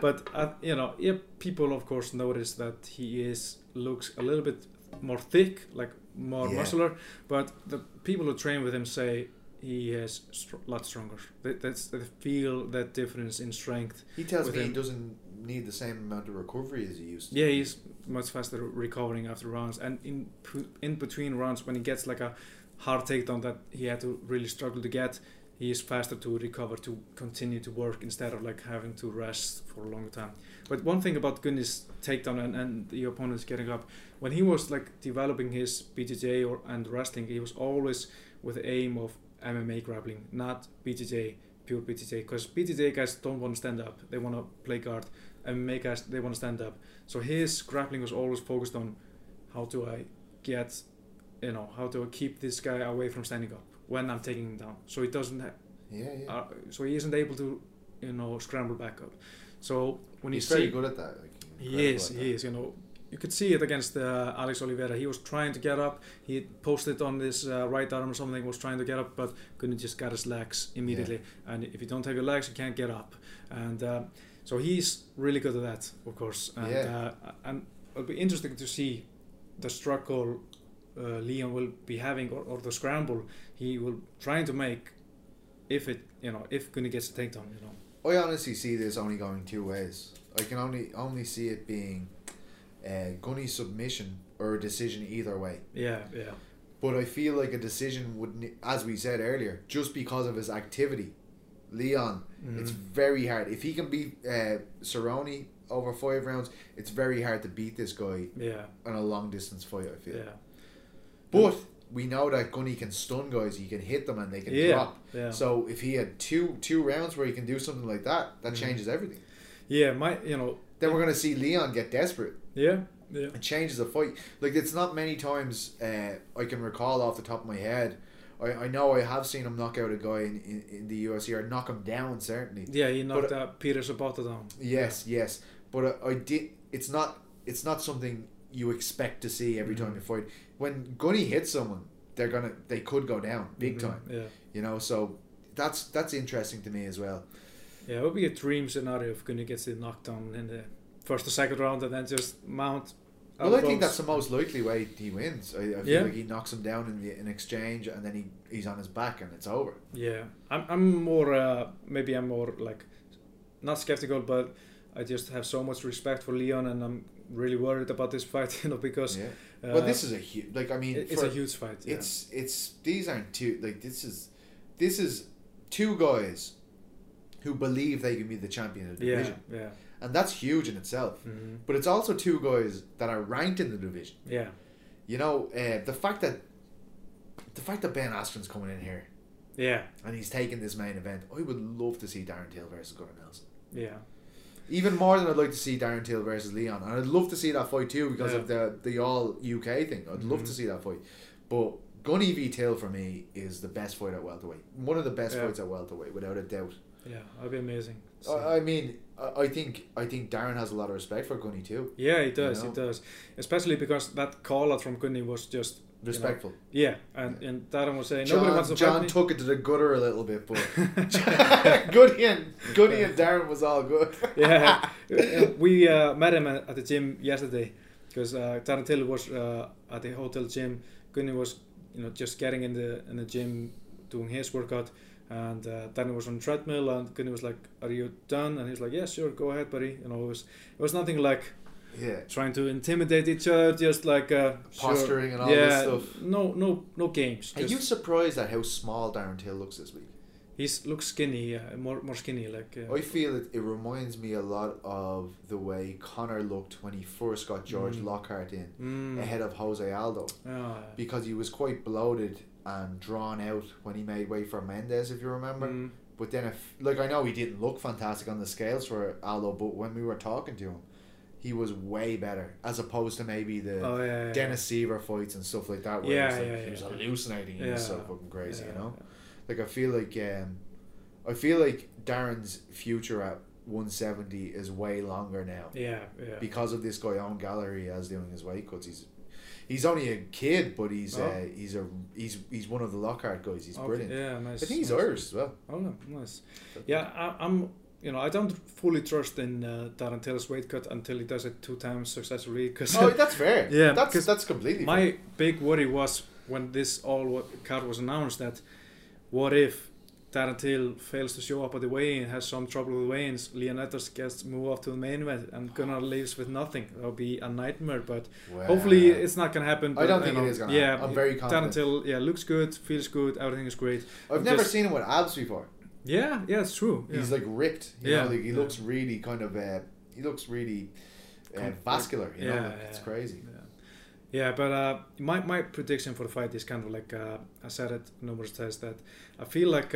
Speaker 1: but uh, you know, yeah, people of course notice that he is looks a little bit more thick, like more
Speaker 2: Yeah.
Speaker 1: muscular. But the people who train with him say he is a lot stronger. They, that's they feel that difference in strength.
Speaker 2: He tells me he doesn't need the same amount of recovery as he used to.
Speaker 1: Yeah, he's much faster recovering after rounds, and in in between rounds, when he gets like a hard takedown that he had to really struggle to get, he is faster to recover to continue to work instead of like having to rest for a long time. But one thing about Gunny's takedown and, and the opponents getting up, when he was like developing his BJJ or and wrestling, he was always with the aim of MMA grappling, not BJJ, pure BJJ. Because BJJ guys don't want to stand up; they want to play guard. MMA us they want to stand up. So his grappling was always focused on how do I get, you know, how do I keep this guy away from standing up when I'm taking him down. So he doesn't, ha-
Speaker 2: Yeah, yeah.
Speaker 1: uh, so he isn't able to, you know, scramble back up. So when
Speaker 2: He's very
Speaker 1: see,
Speaker 2: good at that. Like,
Speaker 1: he is, he
Speaker 2: that.
Speaker 1: is. You know, you could see it against uh, Alex Oliveira. He was trying to get up. He posted on this uh, right arm or something. Was trying to get up, but couldn't. Just got his legs immediately. And if you don't have your legs, you can't get up. And uh, so he's really good at that, of course. And,
Speaker 2: Yeah.
Speaker 1: uh, and it'll be interesting to see the struggle uh, Leon will be having, or, or the scramble he will trying to make. If it, you know, if Gunny gets a takedown, you know.
Speaker 2: I honestly see this only going two ways. I can only only see it being a gunny submission or a decision either way.
Speaker 1: Yeah, yeah,
Speaker 2: But I feel like a decision would, as we said earlier, just because of his activity, Leon, it's
Speaker 1: Mhm.
Speaker 2: very hard. If he can beat uh, Cerrone over five rounds, it's very hard to beat this guy
Speaker 1: yeah,
Speaker 2: in a long distance fight. I feel.
Speaker 1: yeah.
Speaker 2: But we know that Gunny can stun guys. He can hit them and they can
Speaker 1: yeah,
Speaker 2: drop.
Speaker 1: yeah.
Speaker 2: So if he had two two rounds where he can do something like that, that
Speaker 1: Mhm.
Speaker 2: changes everything.
Speaker 1: Yeah, my you know
Speaker 2: Then we're gonna see Leon get desperate.
Speaker 1: Yeah yeah
Speaker 2: It changes the fight. Like it's not many times uh, I can recall off the top of my head. I, I know I have seen him knock out a guy in, in, in the UFC or knock him down certainly.
Speaker 1: yeah he knocked
Speaker 2: But-
Speaker 1: out Peter Sobotta down.
Speaker 2: Yes, yes, but I, I did. It's not. It's not something you expect to see every time
Speaker 1: Mhm.
Speaker 2: you fight. When Gunny hits someone, they're gonna. They could go down big
Speaker 1: Mhm,
Speaker 2: time.
Speaker 1: Yeah,
Speaker 2: You know, so that's that's interesting to me as well.
Speaker 1: yeah. It would be a dream scenario if Gunny gets the knockdown in the first or second round and then just mount.
Speaker 2: Well, I think that's the most likely way he wins. I, I feel
Speaker 1: Yeah.
Speaker 2: like he knocks him down in the in exchange, and then he, he's on his back, and it's over.
Speaker 1: Yeah, I'm. I'm more. Uh, maybe I'm more like, not skeptical, but I just have so much respect for Leon, and I'm really worried about this fight. You know, because
Speaker 2: Yeah.
Speaker 1: uh,
Speaker 2: Well, this is a huge. Like I mean,
Speaker 1: it's
Speaker 2: for-
Speaker 1: a huge fight. Yeah.
Speaker 2: It's it's these aren't two like this is this is two guys who believe they can be the champion of the
Speaker 1: yeah,
Speaker 2: division,
Speaker 1: yeah,
Speaker 2: and that's huge in itself.
Speaker 1: hmm
Speaker 2: But it's also two guys that are ranked in the division.
Speaker 1: yeah,
Speaker 2: You know, uh, the fact that the fact that Ben Askren's coming in here
Speaker 1: yeah,
Speaker 2: and he's taking this main event, I would love to see Darren Till versus Gunnar Nelson.
Speaker 1: yeah.
Speaker 2: Even more than I'd like to see Darren Till versus Leon, and I'd love to see that fight too because
Speaker 1: Yeah.
Speaker 2: of the the all UK thing. I'd love
Speaker 1: Mhm.
Speaker 2: to see that fight, but Gunny v Till for me is the best fight at welterweight. One of the best
Speaker 1: Yeah.
Speaker 2: fights at welterweight, without a doubt.
Speaker 1: Yeah, that'd be amazing. So-
Speaker 2: I mean, I, think I think Darren has a lot of respect for Gunny too.
Speaker 1: yeah, he does.
Speaker 2: know?
Speaker 1: He does. Especially because that call out from Gunny was just
Speaker 2: Respectful.
Speaker 1: yeah, and and Darren was saying
Speaker 2: John,
Speaker 1: nobody wants to
Speaker 2: John took it to the gutter a little bit, but Gunny and Gunny and Darren was all good.
Speaker 1: yeah, Uh, we uh, met him at at the gym yesterday because uh, Darren Till was uh, at the hotel gym. Gunny was, you know, just getting in the in the gym doing his workout, and uh, Darren was on the treadmill, and Gunny was like, "Are you done?" And he was like, "Yeah, sure, go ahead, buddy." You know, it was it was nothing like
Speaker 2: Yeah.
Speaker 1: trying to intimidate each other, just like uh, sure.
Speaker 2: Posturing and all
Speaker 1: yeah,
Speaker 2: this stuff.
Speaker 1: No, no, no games.
Speaker 2: Are you surprised at how small Darren Till looks this week?
Speaker 1: He's looks skinny, yeah, more more skinny, like. Uh,
Speaker 2: I feel it, it reminds me a lot of the way Conor looked when he first got George
Speaker 1: Mm.
Speaker 2: Lockhart in
Speaker 1: mm,
Speaker 2: ahead of Jose Aldo
Speaker 1: ah,
Speaker 2: because he was quite bloated and drawn out when he made way for Mendes, if you remember.
Speaker 1: mm,
Speaker 2: But then, if like I know he didn't look fantastic on the scales for Aldo, but when we were talking to him, he was way better as opposed to maybe the
Speaker 1: oh yeah, yeah,
Speaker 2: Dennis Siver fights and stuff like that. Where
Speaker 1: Yeah,
Speaker 2: he was, like,
Speaker 1: yeah,
Speaker 2: he was hallucinating. He was so fucking crazy, you know. Like I feel like um, I feel like Darren's future at 170 is way longer now
Speaker 1: Yeah, yeah.
Speaker 2: because of this guy on gallery as doing his weight cuts. He's he's only a kid, but he's
Speaker 1: Oh.
Speaker 2: uh, he's a he's he's one of the Lockhart guys. He's
Speaker 1: Okay,
Speaker 2: brilliant.
Speaker 1: Yeah, nice.
Speaker 2: I think he's
Speaker 1: nice.
Speaker 2: Irish as well.
Speaker 1: Oh, nice. Yeah, I, I'm. You know, I don't fully trust in uh, Darren Taylor's weight cut until he does it two times successfully. Because
Speaker 2: Oh, that's fair.
Speaker 1: Yeah,
Speaker 2: that's that's completely fair.
Speaker 1: my big worry was when this all card was announced that what if Darren Till fails to show up at the weigh-in, has some trouble with weigh-ins, Leonidas gets moved up to the main event, and Gunnar leaves with nothing. That would be a nightmare. But
Speaker 2: Wow.
Speaker 1: hopefully, it's not gonna happen.
Speaker 2: I
Speaker 1: but,
Speaker 2: don't think it
Speaker 1: know,
Speaker 2: is gonna
Speaker 1: Yeah,
Speaker 2: happen. I'm very
Speaker 1: Darren
Speaker 2: confident.
Speaker 1: Till, yeah, looks good, feels good, everything is great.
Speaker 2: I've
Speaker 1: I'm
Speaker 2: never
Speaker 1: just-
Speaker 2: seen him with abs before.
Speaker 1: Yeah, yeah, it's true. Yeah.
Speaker 2: He's like ripped. You
Speaker 1: Yeah,
Speaker 2: know, like he
Speaker 1: yeah.
Speaker 2: looks really kind of. Uh, he looks really uh, vascular. You know,
Speaker 1: yeah,
Speaker 2: like, it's
Speaker 1: yeah.
Speaker 2: crazy.
Speaker 1: Yeah, but uh, my my prediction for the fight is kind of like uh, I said it numerous times that I feel like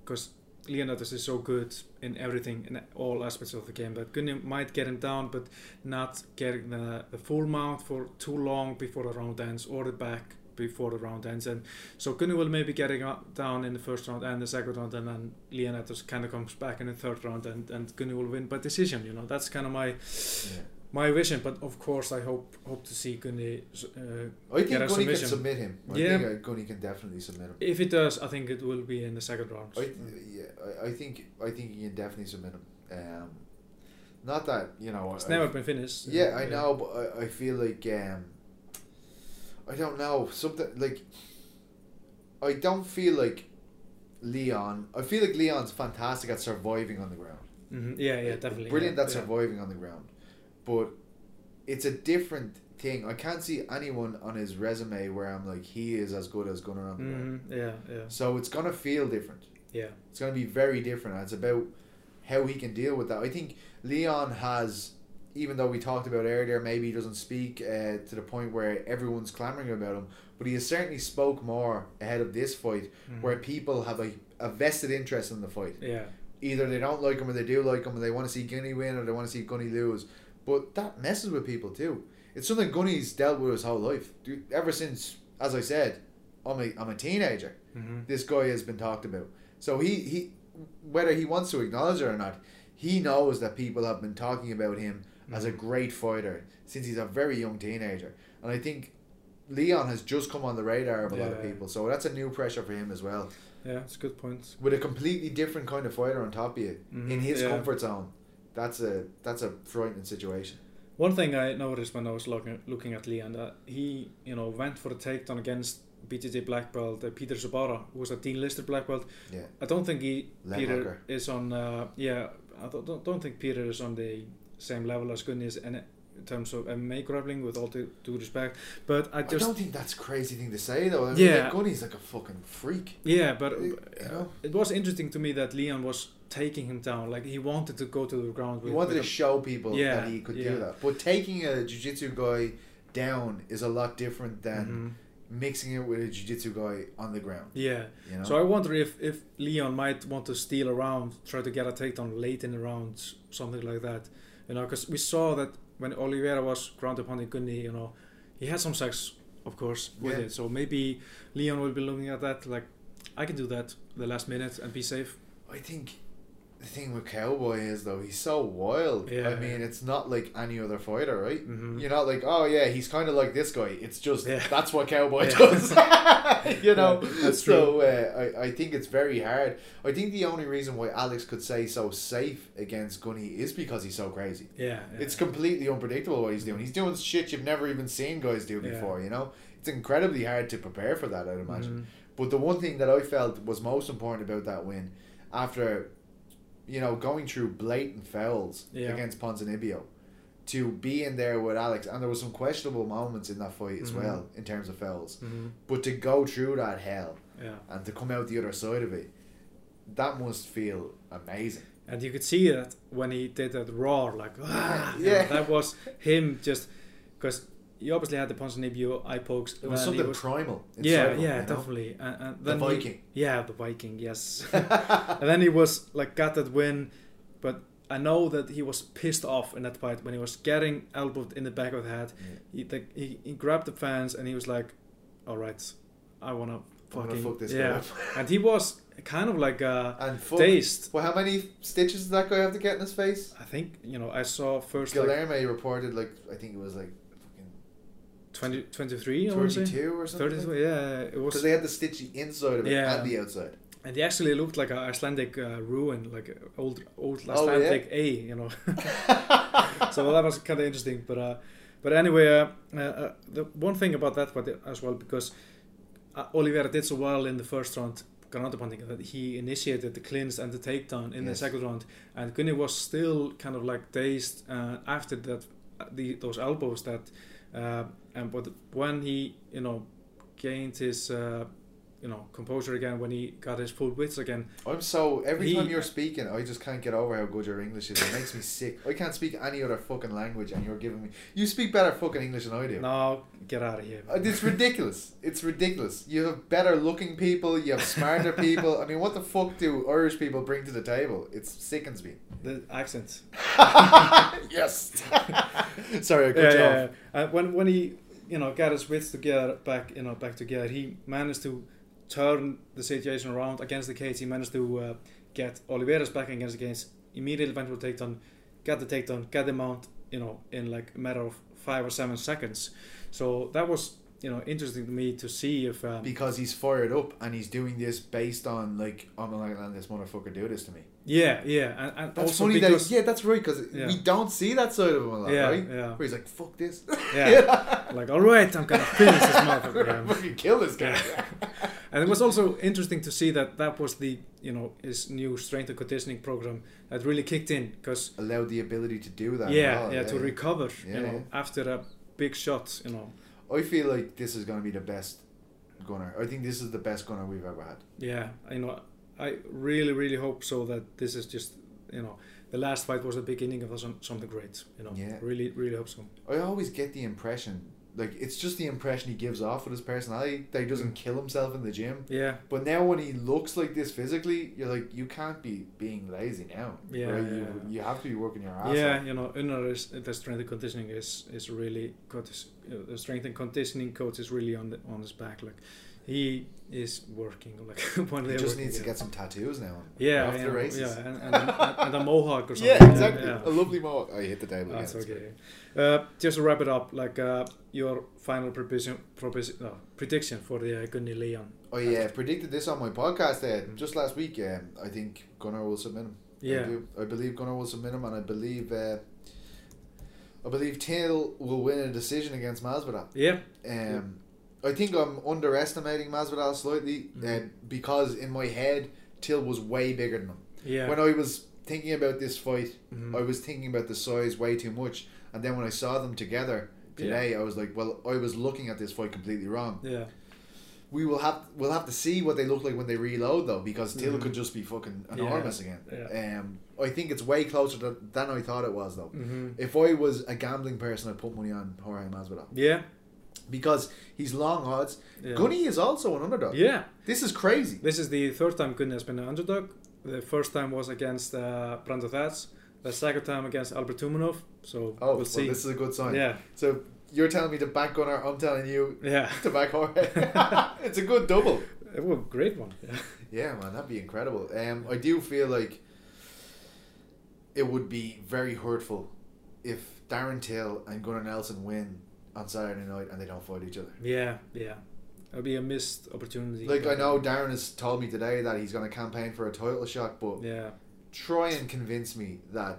Speaker 1: because Leonidas is so good in everything in all aspects of the game that Gunny might get him down, but not getting the, the full mount for too long before the round ends or the back before the round ends. And so Gunny will maybe up, down in the first round and the second round, and then Leonidas kind of comes back in the third round, and and Gunny will win by decision. You know, that's kind of my
Speaker 2: Yeah.
Speaker 1: My vision. But of course, I hope hope to see Gunny. Uh,
Speaker 2: I think
Speaker 1: Get a
Speaker 2: Gunny can submit him. I
Speaker 1: Yeah.
Speaker 2: think uh, Gunny can definitely submit him.
Speaker 1: if it does, I think it will be in the second round.
Speaker 2: I, yeah, I, I think I think he can definitely submit him. Um, not that you know.
Speaker 1: It's
Speaker 2: I,
Speaker 1: never been finished.
Speaker 2: Yeah, I know, but I, I feel like um, I don't know something like. I don't feel like Leon. I feel like Leon's fantastic at surviving on the ground.
Speaker 1: hmm Yeah, yeah, definitely.
Speaker 2: Brilliant
Speaker 1: yeah,
Speaker 2: at
Speaker 1: yeah.
Speaker 2: surviving on the ground, but it's a different thing. I can't see anyone on his resume where I'm like he is as good as Gunnar the ground.
Speaker 1: Mhm, Yeah, yeah,
Speaker 2: So it's gonna feel different.
Speaker 1: yeah.
Speaker 2: It's going to be very different. It's about how he can deal with that. I think Leon has, even though we talked about earlier, maybe he doesn't speak uh, to the point where everyone's clamoring about him, but he has certainly spoke more ahead of this fight,
Speaker 1: Mhm.
Speaker 2: where people have a, a vested interest in the fight.
Speaker 1: Yeah,
Speaker 2: Either they don't like him or they do like him, and they want to see Gunny win or they want to see Gunny lose. But that messes with people too. It's something Gunny's dealt with his whole life. Dude, Ever since, as I said, I'm a, I'm a teenager
Speaker 1: hmm
Speaker 2: this guy has been talked about. So he, he whether he wants to acknowledge it or not, he knows that people have been talking about him as a great fighter since he's a very young teenager. And I think Leon has just come on the radar of a lot of people. So that's a new pressure for him as well.
Speaker 1: yeah. It's good point.
Speaker 2: With a completely different kind of fighter on top of you
Speaker 1: Mhm,
Speaker 2: in his
Speaker 1: yeah.
Speaker 2: comfort zone. That's a that's a frightening situation.
Speaker 1: One thing I noticed when I was looking looking at Leon that he, you know, went for the takedown against BJJ black belt uh, Peter Sobotta, who was a Dean Lister black belt.
Speaker 2: Yeah.
Speaker 1: I don't think he
Speaker 2: Leg
Speaker 1: Peter
Speaker 2: hugger.
Speaker 1: is on. Uh, yeah, I don't, don't think Peter is on the same level as Gunny is in, in terms of MMA grappling. With all due, due respect, but I just I
Speaker 2: don't think that's a crazy thing to say though. I mean,
Speaker 1: Yeah.
Speaker 2: like, Gunny's like a fucking freak.
Speaker 1: yeah, but
Speaker 2: You
Speaker 1: uh,
Speaker 2: know?
Speaker 1: it was interesting to me that Leon was taking him down. Like he wanted to go to the ground.
Speaker 2: He wanted
Speaker 1: with
Speaker 2: to show people
Speaker 1: Yeah,
Speaker 2: that he could
Speaker 1: yeah.
Speaker 2: do that. But taking a jiu-jitsu guy down is a lot different than
Speaker 1: Mhm.
Speaker 2: mixing it with a jiu-jitsu guy on the ground.
Speaker 1: Yeah.
Speaker 2: You know?
Speaker 1: So I wonder if, if Leon might want to steal around, try to get a takedown late in the rounds, something like that. You know, because we saw that when Oliveira was ground upon in Gunny, you know, he had some sex, of course, with
Speaker 2: Yeah.
Speaker 1: it. So maybe Leon will be looking at that like, I can do that the last minute and be safe.
Speaker 2: I think the thing with Cowboy is though he's so wild.
Speaker 1: Yeah.
Speaker 2: I mean, it's not like any other fighter, right?
Speaker 1: Mhm.
Speaker 2: You're not like, oh yeah, he's kind of like this guy. It's just
Speaker 1: Yeah.
Speaker 2: that's what Cowboy
Speaker 1: Yeah.
Speaker 2: does. you know,
Speaker 1: that's
Speaker 2: so uh, I I think it's very hard. I think the only reason why Alex could say so safe against Gunny is because he's so crazy.
Speaker 1: Yeah.
Speaker 2: It's completely unpredictable what he's doing. He's doing shit you've never even seen guys do before. You know, it's incredibly hard to prepare for that. I'd imagine.
Speaker 1: Mhm.
Speaker 2: But the one thing that I felt was most important about that win, after, you know, going through blatant fouls
Speaker 1: Yeah.
Speaker 2: against Ponzinibbio, to be in there with Alex, and there were some questionable moments in that fight as
Speaker 1: Mhm.
Speaker 2: well in terms of fouls.
Speaker 1: Mhm.
Speaker 2: But to go through that hell
Speaker 1: Yeah.
Speaker 2: and to come out the other side of it, that must feel amazing.
Speaker 1: And you could see that when he did that roar, like, ah,
Speaker 2: Yeah.
Speaker 1: that was him just because he obviously had the Ponzinibbio eye pokes.
Speaker 2: It was
Speaker 1: then he
Speaker 2: something primal.
Speaker 1: yeah,
Speaker 2: him,
Speaker 1: yeah,
Speaker 2: you know?
Speaker 1: definitely. And, and
Speaker 2: The
Speaker 1: then he-
Speaker 2: Viking.
Speaker 1: yeah, the Viking, yes. and then he was like got that win, but I know that he was pissed off in that fight when he was getting elbowed in the back of the head.
Speaker 2: Yeah.
Speaker 1: He, like, he he grabbed the fans and he was like, "All right, I wanna fucking
Speaker 2: fuck this guy
Speaker 1: yeah."
Speaker 2: up.
Speaker 1: and he was kind of like uh,
Speaker 2: And fuck.
Speaker 1: dazed.
Speaker 2: Well, how many stitches did that guy have to get in his face?
Speaker 1: I think you know I saw first like
Speaker 2: reported like I think it was like
Speaker 1: 20, 23 I
Speaker 2: fucking
Speaker 1: wanna say.
Speaker 2: 32 or something.
Speaker 1: 32, yeah, it was
Speaker 2: Because they had the stitchy inside of it
Speaker 1: Yeah.
Speaker 2: and the outside.
Speaker 1: And they actually looked like an Icelandic uh, ruin, like a old old
Speaker 2: Oh, yeah?
Speaker 1: Icelandic A, you know. so that was kind of interesting. But uh, but anyway, uh, uh, uh, the one thing about that fight as well, because uh, Oliveira did so well in the first round, ground pounding, that he initiated the clinch and the takedown in the second round, and Gunny was still kind of like dazed uh, after that, uh, the those elbows that, uh, Uh, and but when he you know gained his. Uh, You know composure again when he got his full wits again.
Speaker 2: I'm so every
Speaker 1: He-
Speaker 2: time you're speaking, I just can't get over how good your English is. It makes me sick. I can't speak any other fucking language, and you're giving me. You speak better fucking English than I do.
Speaker 1: No, get out of here.
Speaker 2: Uh, It's ridiculous. It's ridiculous. You have better looking people. You have smarter people. I mean, what the fuck do Irish people bring to the table? It sickens me.
Speaker 1: The accents.
Speaker 2: yes. Sorry, I cut
Speaker 1: Yeah,
Speaker 2: you
Speaker 1: yeah,
Speaker 2: off.
Speaker 1: yeah. Uh, when when he you know got his wits together back you know back together, he managed to turn the situation around against the cage. He managed to uh, get Oliveira's back against the cage. Immediately went for takedown, got the takedown, got the mount. You know, in like a matter of five or seven seconds. So that was you know interesting to me to see if um,
Speaker 2: Because he's fired up and he's doing this based on like I'm not gonna let this motherfucker do this to me.
Speaker 1: Yeah yeah and, and
Speaker 2: That's
Speaker 1: also
Speaker 2: funny
Speaker 1: because
Speaker 2: that yeah, that's right because
Speaker 1: Yeah.
Speaker 2: we don't see that side of him a lot,
Speaker 1: yeah
Speaker 2: right?
Speaker 1: yeah
Speaker 2: Where he's like, "Fuck this."
Speaker 1: yeah like all right I'm gonna finish this motherfucker. Yeah.
Speaker 2: Fucking kill this guy.
Speaker 1: And it was also interesting to see that that was the you know his new strength and conditioning program that really kicked in because
Speaker 2: Allowed the ability to do that.
Speaker 1: yeah
Speaker 2: well,
Speaker 1: yeah to recover
Speaker 2: Yeah,
Speaker 1: you know
Speaker 2: yeah.
Speaker 1: after a big shot you know
Speaker 2: I feel like this is going to be the best Gunnar. I think this is the best Gunnar we've ever had.
Speaker 1: yeah you know I really really hope so that this is just you know the last fight was the beginning of some, something great you know
Speaker 2: Yeah.
Speaker 1: really really hope so
Speaker 2: I always get the impression, like it's just the impression he gives off with his personality that he doesn't kill himself in the gym.
Speaker 1: yeah
Speaker 2: But now when he looks like this physically, you're like, you can't be being lazy now.
Speaker 1: Yeah,
Speaker 2: right?
Speaker 1: yeah,
Speaker 2: You, you have to be working your ass
Speaker 1: yeah
Speaker 2: off.
Speaker 1: you know Unnar is the strength and conditioning is is really good you know, the strength and conditioning coach is really on the on his back like he is working like when
Speaker 2: He
Speaker 1: they're
Speaker 2: just needs to get some tattoos now.
Speaker 1: Yeah,
Speaker 2: after
Speaker 1: yeah,
Speaker 2: the races.
Speaker 1: yeah, and, and, and, and a mohawk or something.
Speaker 2: Yeah, exactly.
Speaker 1: Yeah,
Speaker 2: A lovely mohawk. I hit the table again.
Speaker 1: That's
Speaker 2: It's
Speaker 1: okay. Uh, just to wrap it up, like uh, your final prediction, prediction for the uh, Gunny Leon.
Speaker 2: I uh, predicted this on my podcast uh, just last week. Um, I think Gunnar will submit him. I,
Speaker 1: Yeah,
Speaker 2: do. I believe Gunnar will submit him, and I believe uh, I believe Till will win a decision against Masvidal.
Speaker 1: yeah,
Speaker 2: Um, I think I'm underestimating Masvidal slightly uh,
Speaker 1: Mhm.
Speaker 2: because in my head Till was way bigger than him.
Speaker 1: yeah.
Speaker 2: When I was thinking about this fight,
Speaker 1: Mhm.
Speaker 2: I was thinking about the size way too much, and then when I saw them together today, I was like, well, I was looking at this fight completely wrong.
Speaker 1: yeah,
Speaker 2: We will have we'll have to see what they look like when they reload though, because Till
Speaker 1: Mhm.
Speaker 2: could just be fucking
Speaker 1: Yeah,
Speaker 2: enormous again.
Speaker 1: yeah.
Speaker 2: Um, I think it's way closer to, than I thought it was though.
Speaker 1: hmm
Speaker 2: If I was a gambling person, I'd put money on Jorge Masvidal
Speaker 1: yeah,
Speaker 2: because he's long odds.
Speaker 1: yeah.
Speaker 2: Gunny is also an underdog.
Speaker 1: Yeah,
Speaker 2: This is crazy.
Speaker 1: this is the third time Gunny has been an underdog. The first time was against uh, Brandon Thatch. The second time against Albert Tumenov. So
Speaker 2: Oh,
Speaker 1: we'll
Speaker 2: well,
Speaker 1: see.
Speaker 2: this is a good sign.
Speaker 1: yeah,
Speaker 2: So you're telling me to back Gunnar, I'm telling you
Speaker 1: yeah.
Speaker 2: to back Jorge. it's a good double.
Speaker 1: It was a great one. Yeah.
Speaker 2: Yeah, man, that'd be incredible. Um, I do feel like it would be very hurtful if Darren Till and Gunnar Nelson win on Saturday night and they don't fight each other.
Speaker 1: Yeah, yeah. It'll be a missed opportunity.
Speaker 2: Like I know Darren has told me today that he's going to campaign for a title shot, but
Speaker 1: Yeah,
Speaker 2: try and convince me that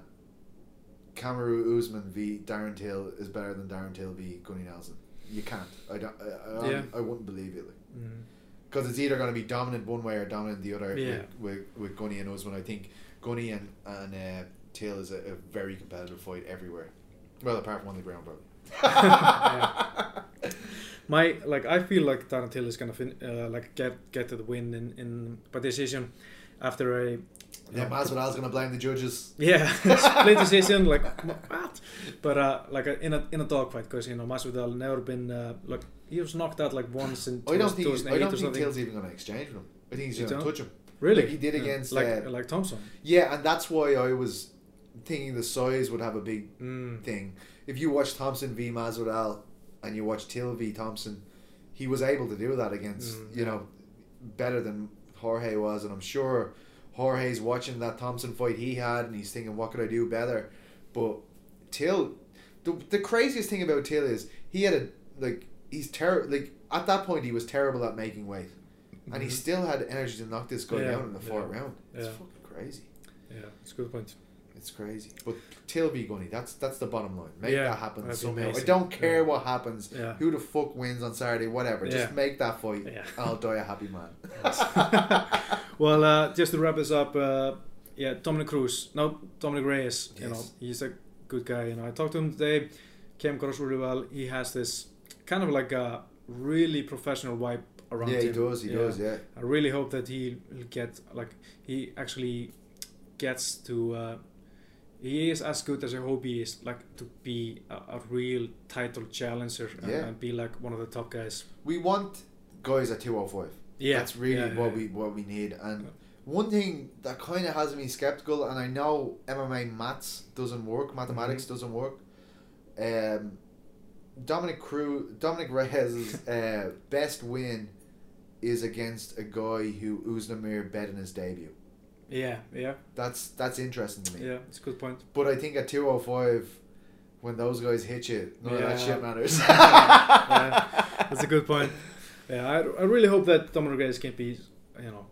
Speaker 2: Kamaru Usman v Darren Till is better than Darren Till v Gunny Nelson. You can't. I don't. I, I,
Speaker 1: Yeah.
Speaker 2: I wouldn't believe it.
Speaker 1: mm.
Speaker 2: Because it's either going to be dominant one way or dominant the other.
Speaker 1: Yeah.
Speaker 2: With, with, with Gunny and Usman, I think Gunny and and uh, Till is a, a very competitive fight everywhere. Well, apart from on the ground, probably.
Speaker 1: my like I feel like Tarantino is gonna fin- uh, like get get to the win in in by decision after a
Speaker 2: Yeah, Masvidal's going to blame the judges.
Speaker 1: yeah split decision like what but uh like a, in a in a dogfight because you know Masvidal never been uh, like he was knocked out like once in
Speaker 2: I don't think. He's, I don't think Till's even going to exchange with him. I think he's
Speaker 1: You
Speaker 2: going to
Speaker 1: don't?
Speaker 2: touch him.
Speaker 1: really
Speaker 2: like he did
Speaker 1: Yeah.
Speaker 2: against,
Speaker 1: like
Speaker 2: uh,
Speaker 1: like Thompson
Speaker 2: Yeah, and that's why I was thinking the size would have a big
Speaker 1: mm.
Speaker 2: thing. If you watch Thompson v Masvidal and you watch Till v Thompson, he was able to do that against
Speaker 1: Mm,
Speaker 2: you know better than Jorge was, and I'm sure Jorge's watching that Thompson fight he had, and he's thinking, what could I do better? But Till, the the craziest thing about Till is he had a like he's terrible. Like at that point, he was terrible at making weight, and he
Speaker 1: Mhm.
Speaker 2: still had energy to knock this guy
Speaker 1: Yeah,
Speaker 2: down in the fourth
Speaker 1: yeah,
Speaker 2: round. It's
Speaker 1: yeah.
Speaker 2: fucking crazy.
Speaker 1: yeah it's a good point
Speaker 2: It's crazy. But Till v Gunny, that's that's the bottom line. Make
Speaker 1: Yeah,
Speaker 2: that happen somehow. I don't care
Speaker 1: Yeah.
Speaker 2: what happens.
Speaker 1: yeah
Speaker 2: Who the fuck wins on Saturday, whatever. Just
Speaker 1: Yeah.
Speaker 2: make that fight.
Speaker 1: Yeah.
Speaker 2: I'll die a happy man.
Speaker 1: well, uh, just to wrap this up, uh, yeah, Dominic Cruz. No, Dominic Reyes. You
Speaker 2: Yes.
Speaker 1: know, he's a good guy. You know, I talked to him today. Came across really well. He has this kind of like a really professional vibe around
Speaker 2: yeah, he
Speaker 1: him.
Speaker 2: does. He
Speaker 1: Yeah.
Speaker 2: does. Yeah.
Speaker 1: I really hope that he'll get like he actually gets to. Uh, he is as good as a hope he is, like to be a, a real title challenger and,
Speaker 2: Yeah.
Speaker 1: and be like one of the top guys.
Speaker 2: We want guys at two hundred five.
Speaker 1: Yeah,
Speaker 2: That's really
Speaker 1: yeah,
Speaker 2: what
Speaker 1: yeah.
Speaker 2: we what we need. And one thing that kind of has me skeptical, and I know MMA maths doesn't work, mathematics
Speaker 1: Mm-hmm.
Speaker 2: doesn't work. Um, Dominic Cruz, Dominic Reyes' uh, best win is against a guy who Oezdemir bet in his debut.
Speaker 1: Yeah, yeah,
Speaker 2: That's that's interesting to me.
Speaker 1: yeah. It's a good point.
Speaker 2: But I think at two oh five, when those guys hit you, none of that shit matters.
Speaker 1: Yeah, That's a good point. Yeah, I, I really hope that Dominic Reyes can be, you know,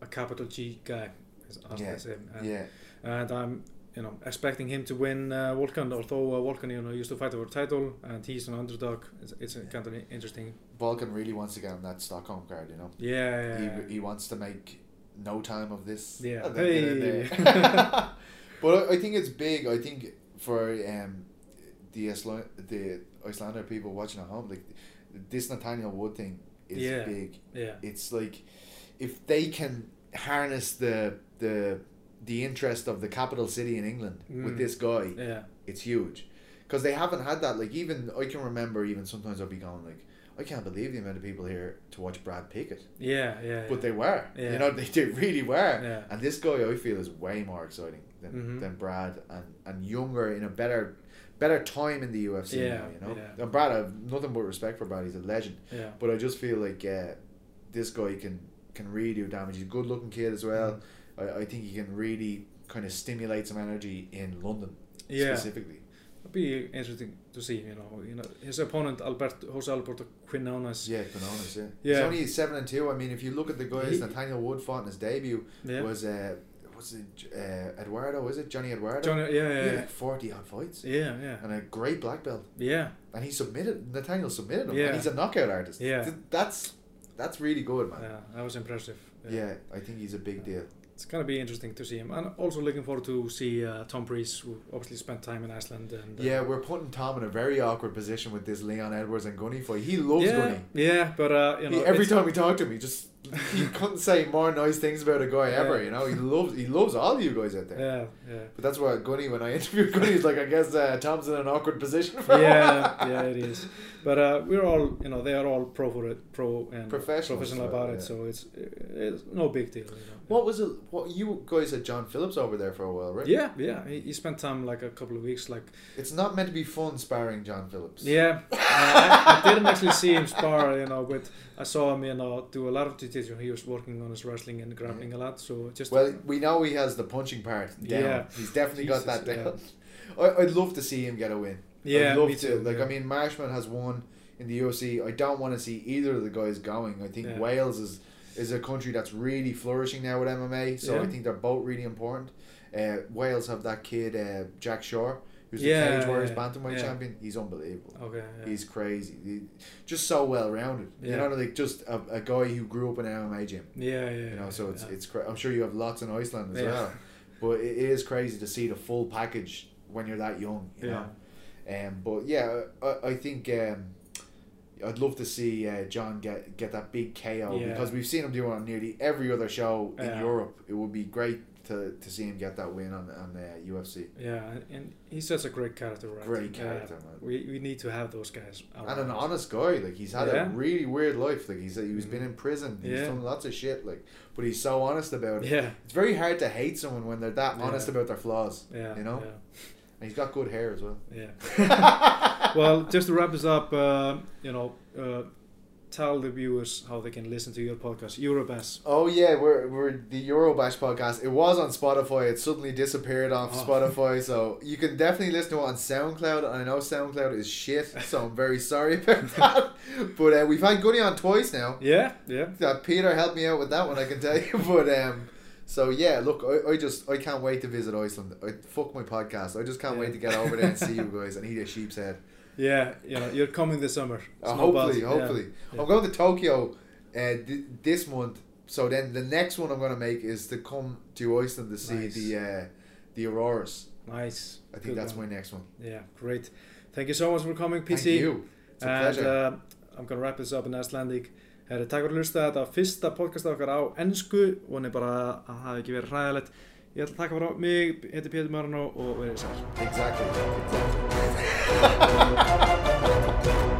Speaker 1: a capital G guy,
Speaker 2: Yeah.
Speaker 1: And,
Speaker 2: yeah.
Speaker 1: and I'm, you know, expecting him to win uh, Volkan. Although uh, Volkan, you know, used to fight over title, and he's an underdog. It's, it's a kind of interesting.
Speaker 2: Volkan really wants to get on that Stockholm card, you know.
Speaker 1: Yeah, yeah, yeah.
Speaker 2: He, he wants to make no time of this.
Speaker 1: Yeah.
Speaker 2: and then get in
Speaker 1: Hey.
Speaker 2: but I, I think it's big. I think for um, the Isla- the Icelander people watching at home, like this Nathaniel Wood thing is
Speaker 1: Yeah.
Speaker 2: big.
Speaker 1: yeah,
Speaker 2: It's like if they can harness the the the interest of the capital city in England with
Speaker 1: Mm.
Speaker 2: this guy,
Speaker 1: yeah,
Speaker 2: it's huge because they haven't had that. Like even I can remember, even sometimes I'll be going like, I can't believe the amount of people here to watch Brad Pickett,
Speaker 1: yeah, yeah.
Speaker 2: but they were.
Speaker 1: Yeah.
Speaker 2: You know, they, they really were.
Speaker 1: Yeah.
Speaker 2: And this guy, I feel, is way more exciting than,
Speaker 1: Mhm.
Speaker 2: than Brad, and and younger in a better better time in the UFC
Speaker 1: Yeah,
Speaker 2: now. You know,
Speaker 1: yeah.
Speaker 2: and Brad, I have nothing but respect for Brad. He's a legend.
Speaker 1: yeah.
Speaker 2: But I just feel like uh, this guy can can really do damage. He's a good looking kid as well.
Speaker 1: Mm.
Speaker 2: I, I think he can really kind of stimulate some energy in London
Speaker 1: Yeah.
Speaker 2: specifically.
Speaker 1: It'll be interesting to see. You know, you know, his opponent Alberto Jose Alberto Quinones.
Speaker 2: Yeah, Quinones, yeah.
Speaker 1: Yeah.
Speaker 2: He's only seven and two. I mean, if you look at the guys
Speaker 1: He-
Speaker 2: Nathaniel Wood fought in his debut
Speaker 1: Yeah.
Speaker 2: was uh, what's it uh, Eduardo? Is it Johnny Eduardo?
Speaker 1: Johnny, yeah, yeah, yeah,
Speaker 2: like forty odd fights
Speaker 1: yeah, yeah,
Speaker 2: and a great black belt,
Speaker 1: yeah.
Speaker 2: and he submitted. Nathaniel submitted him.
Speaker 1: Yeah.
Speaker 2: and he's a knockout artist.
Speaker 1: Yeah.
Speaker 2: Th- that's that's really good, man.
Speaker 1: Yeah, that was impressive.
Speaker 2: Yeah, I think he's a big deal.
Speaker 1: It's gonna be interesting to see him, and also looking forward to see uh, Tom Breeze, who obviously spent time in Iceland. And uh,
Speaker 2: Yeah, we're putting Tom in a very awkward position with this Leon Edwards and Gunny fight. He loves
Speaker 1: yeah,
Speaker 2: Gunny.
Speaker 1: yeah, but uh, you know,
Speaker 2: He, every time we talk to him, he just he couldn't say more nice things about a guy ever.
Speaker 1: Yeah.
Speaker 2: You know, he loves he loves all you guys out there.
Speaker 1: Yeah, yeah,
Speaker 2: But that's why Gunny, when I interviewed Gunny, he's like, I guess uh, Tom's in an awkward position
Speaker 1: yeah, yeah, it is. But uh, we're all, you know, they are all pro for it, pro and professional
Speaker 2: so,
Speaker 1: about
Speaker 2: yeah.
Speaker 1: it. So it's it's no big deal. You know.
Speaker 2: What was it? What you guys had John Phillips over there for a while, right?
Speaker 1: Yeah, yeah. He, he spent time like a couple of weeks, like
Speaker 2: It's not meant to be fun sparring John Phillips.
Speaker 1: yeah. uh, I, I didn't actually see him spar, you know, but I saw him, you know, do a lot of jiu-jitsu. He was working on his wrestling and grappling a lot. So just
Speaker 2: Well, we know he has the punching part down.
Speaker 1: Yeah.
Speaker 2: He's definitely got that down. I, I'd love to see him get a win.
Speaker 1: yeah,
Speaker 2: I'd love
Speaker 1: me
Speaker 2: to. Like,
Speaker 1: yeah.
Speaker 2: I mean, Marshman has won in the UFC. I don't want to see either of the guys going. I think
Speaker 1: Yeah.
Speaker 2: Wales is is a country that's really flourishing now with MMA. So I think they're both really important. Uh, Wales have that kid uh, Jack Shore, who's
Speaker 1: Yeah,
Speaker 2: the Cage Warriors
Speaker 1: yeah,
Speaker 2: bantamweight
Speaker 1: yeah.
Speaker 2: champion. He's unbelievable.
Speaker 1: okay.
Speaker 2: He's crazy. He, just so well rounded. You know, like just a, a guy who grew up in an MMA gym.
Speaker 1: yeah, yeah.
Speaker 2: You know, so it's it's. Cra- I'm sure you have lots in Iceland as well, but it is crazy to see the full package when you're that young. You
Speaker 1: Yeah.
Speaker 2: know, um, but yeah, I, I think um, I'd love to see uh, John get get that big KO because we've seen him do it on nearly every other show in. Europe. It would be great to, to see him get that win on on uh, UFC.
Speaker 1: Yeah, and- he's such a great character, right?
Speaker 2: Great
Speaker 1: Yeah.
Speaker 2: character, man.
Speaker 1: We, we need to have those guys.
Speaker 2: And an honest guy, like he's had
Speaker 1: Yeah.
Speaker 2: a really weird life. Like he's he's been in prison. He's
Speaker 1: Yeah.
Speaker 2: done lots of shit. Like, but he's so honest about it.
Speaker 1: Yeah,
Speaker 2: It's very hard to hate someone when they're that
Speaker 1: Yeah.
Speaker 2: honest about their flaws.
Speaker 1: yeah.
Speaker 2: You know? And he's got good hair as well.
Speaker 1: Yeah. yeah. well, just to wrap this up, uh, you know, uh, tell the viewers how they can listen to your podcast, Eurobash.
Speaker 2: Oh yeah, we're we're the Eurobash podcast. It was on Spotify. It suddenly disappeared off
Speaker 1: Oh.
Speaker 2: Spotify. So you can definitely listen to it on SoundCloud. I know SoundCloud is shit, so I'm very sorry about that. But uh, we've had Goody on twice now.
Speaker 1: Yeah, yeah.
Speaker 2: Uh, Peter helped me out with that one, I can tell you. But um, so yeah, look, I, I just I can't wait to visit Iceland. I fuck my podcast. I just can't
Speaker 1: Yeah.
Speaker 2: wait to get over there and see you guys and eat a sheep's head.
Speaker 1: Yeah, you know, you're coming this summer.
Speaker 2: Uh, hopefully, hopefully.
Speaker 1: Yeah.
Speaker 2: I'm going to Tokyo uh, th- this month. So then the next one I'm going to make is to come to Iceland to see
Speaker 1: Nice.
Speaker 2: the uh, the auroras.
Speaker 1: Nice.
Speaker 2: I think
Speaker 1: Good
Speaker 2: that's
Speaker 1: one.
Speaker 2: my next one.
Speaker 1: Yeah, great. Thank you so much for coming, PC.
Speaker 2: Thank you. It's a
Speaker 1: and
Speaker 2: pleasure.
Speaker 1: uh, I'm gonna wrap this up in Icelandic Herri, takk fyrir að hlusta þetta var fyrsta podcast okkar á ennsku voni bara að það hafi ekki verið hræðilegt Ég ætla að taka bara á mig, heiti Pétur Marunó og verið sér.
Speaker 2: Exactly, exactly.